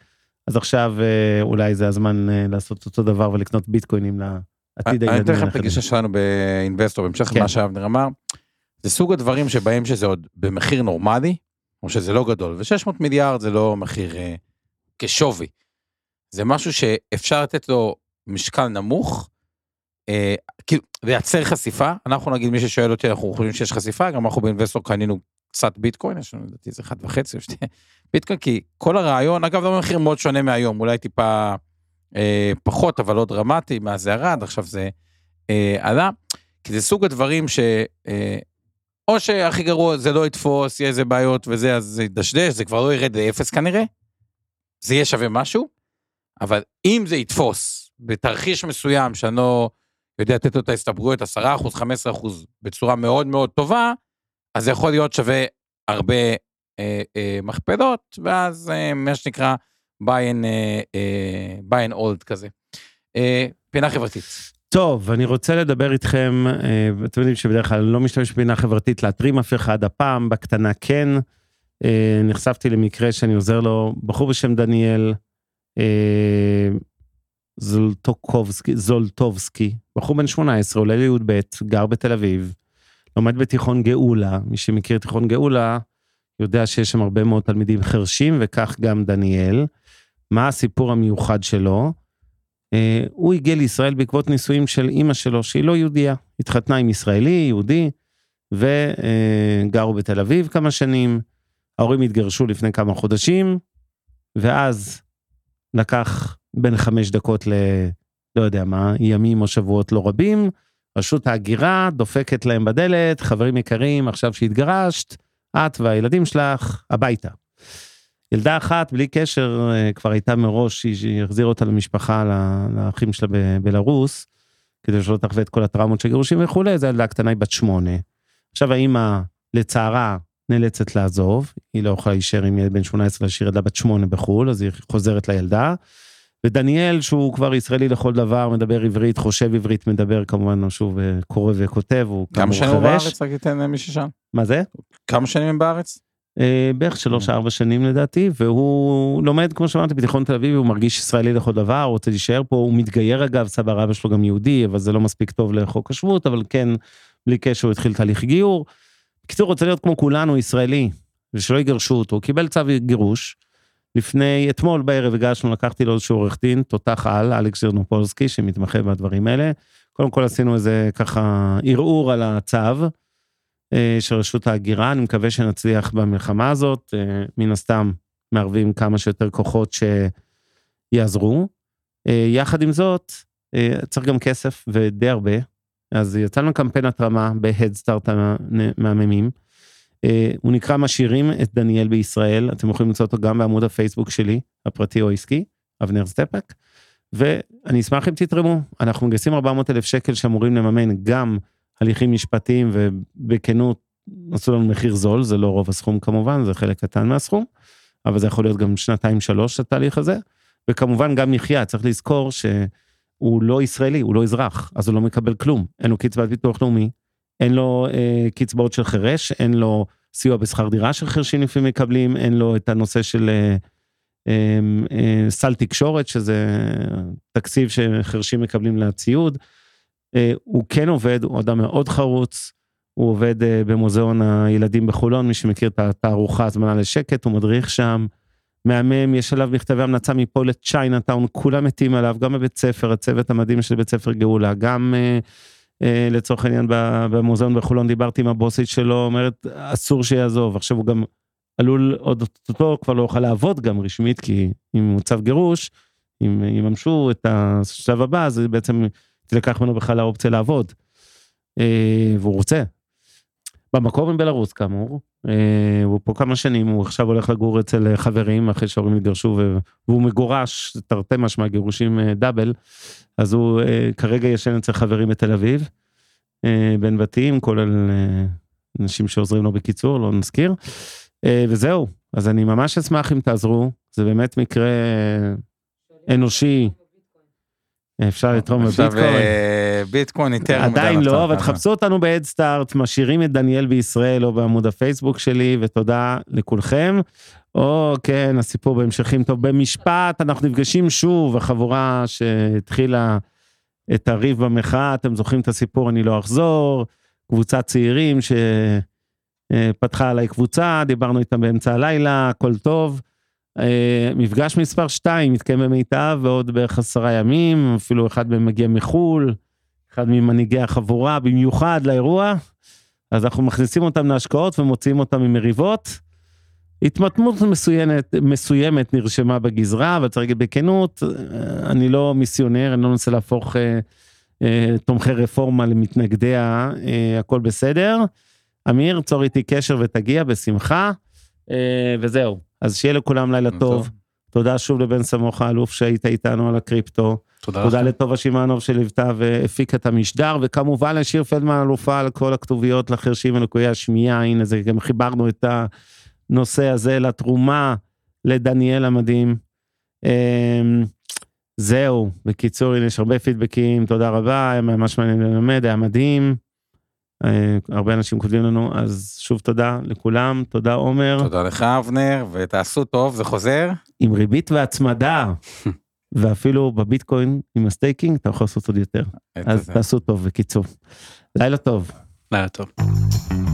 אז עכשיו אה, אולי זה הזמן אה, לעשות אותו דבר ולקנות ביטקוינים לעתיד
אני
הילדים
אתן לכם את. הגישה שלנו באינבסטור, בהמשך
כן.
למה שאבנר אמר. זה סוג הדברים שבהם שזה עוד במחיר נורמלי, או שזה לא גדול, ו-600 מיליארד זה לא מחיר כשווי. זה משהו שאפשר לתת לו משקל נמוך, אה, כאילו, לייצר חשיפה, אנחנו נגיד, מי ששואל אותי, אנחנו חושבים שיש חשיפה, גם אנחנו באינבסטור קנינו קצת ביטקוין, יש לנו לדעתי איזה אחד וחצי או שתי ביטקוין, כי כל הרעיון, אגב, זה מחיר מאוד שונה מהיום, אולי טיפה אה, פחות, אבל לא דרמטי, מאז זה ירד, עכשיו זה אה, עלה, כי זה סוג הדברים ש... אה, או שהכי גרוע זה לא יתפוס, יהיה איזה בעיות וזה, אז זה ידשדש, זה כבר לא ירד לאפס כנראה, זה יהיה שווה משהו, אבל אם זה יתפוס בתרחיש מסוים שאני לא יודע לתת לו את ההסתברויות 10%, 15% בצורה מאוד מאוד טובה, אז זה יכול להיות שווה הרבה אה, אה, מכפלות, ואז אה, מה שנקרא buy and, אה, אה, buy old כזה. אה, פינה חברתית.
טוב, אני רוצה לדבר איתכם, אה, אתם יודעים שבדרך כלל אני לא משתמש בבינה חברתית להתרים אף אחד, הפעם בקטנה כן. אה, נחשפתי למקרה שאני עוזר לו, בחור בשם דניאל זולטוקובסקי, זולטובסקי, בחור בן 18, עולה לי"ב, גר בתל אביב, לומד בתיכון גאולה, מי שמכיר תיכון גאולה, יודע שיש שם הרבה מאוד תלמידים חרשים, וכך גם דניאל. מה הסיפור המיוחד שלו? אה, הוא הגיע לישראל בעקבות נישואים של אימא שלו, שהיא לא יהודייה. התחתנה עם ישראלי, יהודי, וגרו בתל אביב כמה שנים. ההורים התגרשו לפני כמה חודשים, ואז לקח בין חמש דקות ל... לא יודע מה, ימים או שבועות לא רבים, רשות ההגירה דופקת להם בדלת, חברים יקרים, עכשיו שהתגרשת, את והילדים שלך הביתה. ילדה אחת, בלי קשר, אה, כבר הייתה מראש, היא החזירה אותה למשפחה, לאחים שלה בבלארוס, כדי שלא תחווה את כל הטראומות של גירושים וכולי, זו ילדה קטנה, היא בת שמונה. עכשיו האימא, לצערה, נאלצת לעזוב, היא לא יכולה להישאר עם ילד בן 18 להשאיר ילדה בת שמונה בחו"ל, אז היא חוזרת לילדה. ודניאל, שהוא כבר ישראלי לכל דבר, מדבר עברית, חושב עברית, מדבר כמובן, שוב, אה, קורא וכותב, הוא
כמה שנים הוא בארץ, רק ייתן למי ששם?
מה זה?
כמה שנים הם בארץ?
אה, בערך שלוש ארבע שנים לדעתי, והוא לומד, כמו שאמרתי, בתיכון תל אביב, הוא מרגיש ישראלי לכל דבר, הוא רוצה להישאר פה, הוא מתגייר אגב, סבא רבא שלו גם יהודי, אבל זה לא מספיק טוב לחוק השבות, אבל כן, בלי קשר הוא התחיל תהליך גיור. בקיצור, רוצה להיות כמו כולנו, ישראלי, ושלא יגרשו אותו, הוא קיבל צו גירוש. לפני, אתמול בערב הגשנו, לקחתי לו איזשהו עורך דין, תותח על, אלכס ז'רנופולסקי, שמתמחה בדברים האלה. קודם כל עשינו איזה ככה ערעור על הצו אה, של רשות ההגירה, אני מקווה שנצליח במלחמה הזאת, אה, מן הסתם מערבים כמה שיותר כוחות שיעזרו. אה, יחד עם זאת, צריך גם כסף ודי הרבה, אז יצאנו קמפיין התרמה בהדסטארט המהממים. אה, הוא נקרא משאירים את דניאל בישראל, אתם יכולים למצוא אותו גם בעמוד הפייסבוק שלי, הפרטי או עסקי, אבנר סטפאק. ואני אשמח אם תתרמו, אנחנו מגייסים 400 אלף שקל שאמורים לממן גם הליכים משפטיים ובכנות עשו לנו מחיר זול, זה לא רוב הסכום כמובן, זה חלק קטן מהסכום, אבל זה יכול להיות גם שנתיים שלוש התהליך הזה, וכמובן גם מחיה, צריך לזכור שהוא לא ישראלי, הוא לא אזרח, אז הוא לא מקבל כלום, אין לו קצבת ביטוח לאומי, אין לו אה, קצבאות של חירש, אין לו סיוע בשכר דירה שחירשים לפעמים מקבלים, אין לו את הנושא של אה, אה, אה, סל תקשורת, שזה תקציב שחירשים מקבלים לציוד. אה, הוא כן עובד, הוא אדם מאוד חרוץ, הוא עובד אה, במוזיאון הילדים בחולון, מי שמכיר את התערוכה הזמנה לשקט, הוא מדריך שם. מהמם, יש עליו מכתבי המלצה מפה לצ'יינאטאון, כולם מתים עליו, גם בבית ספר, הצוות המדהים של בית ספר גאולה, גם אה, אה, לצורך העניין במוזיאון בחולון דיברתי עם הבוסית שלו, אומרת אסור שיעזוב, עכשיו הוא גם עלול עוד אותו כבר לא יוכל לעבוד גם רשמית, כי אם הוא צו גירוש, אם יממשו את השלב הבא, אז בעצם תלקח ממנו בכלל האופציה לעבוד. אה, והוא רוצה. במקור עם בלרוס כאמור, אה, הוא פה כמה שנים, הוא עכשיו הולך לגור אצל חברים אחרי שההורים התגרשו והוא מגורש, תרתי משמע גירושים דאבל, אז הוא אה, כרגע ישן אצל חברים בתל אביב, אה, בן בתים, כולל אה, אנשים שעוזרים לו בקיצור, לא נזכיר. וזהו, אז אני ממש אשמח אם תעזרו, זה באמת מקרה אנושי. אפשר לתרום בביטקוין.
ביטקוין יותר
עדיין לא, אבל תחפשו אותנו בהדסטארט, משאירים את דניאל בישראל או בעמוד הפייסבוק שלי, ותודה לכולכם. או כן, הסיפור בהמשכים טוב. במשפט, אנחנו נפגשים שוב, החבורה שהתחילה את הריב במחאה, אתם זוכרים את הסיפור, אני לא אחזור, קבוצת צעירים שפתחה עליי קבוצה, דיברנו איתם באמצע הלילה, הכל טוב. אה, מפגש מספר 2 מתקיים במיטב ועוד בערך עשרה ימים, אפילו אחד מהם מגיע מחו"ל, אחד ממנהיגי החבורה, במיוחד לאירוע. אז אנחנו מכניסים אותם להשקעות ומוציאים אותם ממריבות. התמתמות מסוימת, מסוימת נרשמה בגזרה, אבל צריך להגיד בכנות, אה, אני לא מיסיונר, אני לא מנסה להפוך אה, אה, תומכי רפורמה למתנגדיה, אה, הכל בסדר. אמיר, צור איתי קשר ותגיע בשמחה, אה, וזהו. אז שיהיה לכולם לילה טוב.
טוב.
תודה שוב לבן סמוך האלוף שהיית איתנו על הקריפטו.
תודה
תודה. לטובה שמענוב שליוותה והפיקה את המשדר, וכמובן לשיר פלדמן אלופה על כל הכתוביות לחרשים ולקויי השמיעה, הנה זה גם חיברנו את הנושא הזה לתרומה לדניאל המדהים. אמ, זהו, בקיצור, הנה יש הרבה פידבקים, תודה רבה, היה ממש מעניין ללמד, היה מדהים. אה, הרבה אנשים כותבים לנו, אז שוב תודה לכולם, תודה עומר.
תודה לך, אבנר, ותעשו טוב, זה חוזר.
עם ריבית והצמדה, (laughs) ואפילו בביטקוין עם ה staking, אתה יכול לעשות עוד יותר. אז תעשו טוב, בקיצור. לילה טוב.
לילה טוב.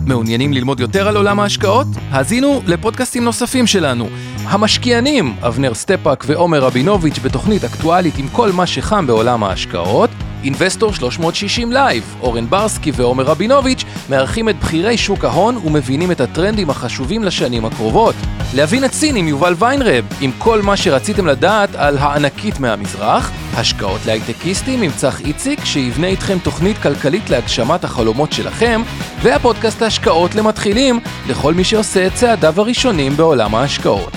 מעוניינים ללמוד יותר על עולם ההשקעות? האזינו לפודקאסטים נוספים שלנו. המשקיענים, אבנר סטפאק ועומר רבינוביץ' בתוכנית אקטואלית עם כל מה שחם בעולם ההשקעות. Investor 360 Live, אורן ברסקי ועומר רבינוביץ' מארחים את בכירי שוק ההון ומבינים את הטרנדים החשובים לשנים הקרובות. להבין סין עם יובל ויינרב, עם כל מה שרציתם לדעת על הענקית מהמזרח. השקעות להייטקיסטים עם צח איציק, שיבנה איתכם תוכנית כלכלית להגשמת החלומות שלכם. והפודקאסט ההשקעות למתחילים, לכל מי שעושה את צעדיו הראשונים בעולם ההשקעות.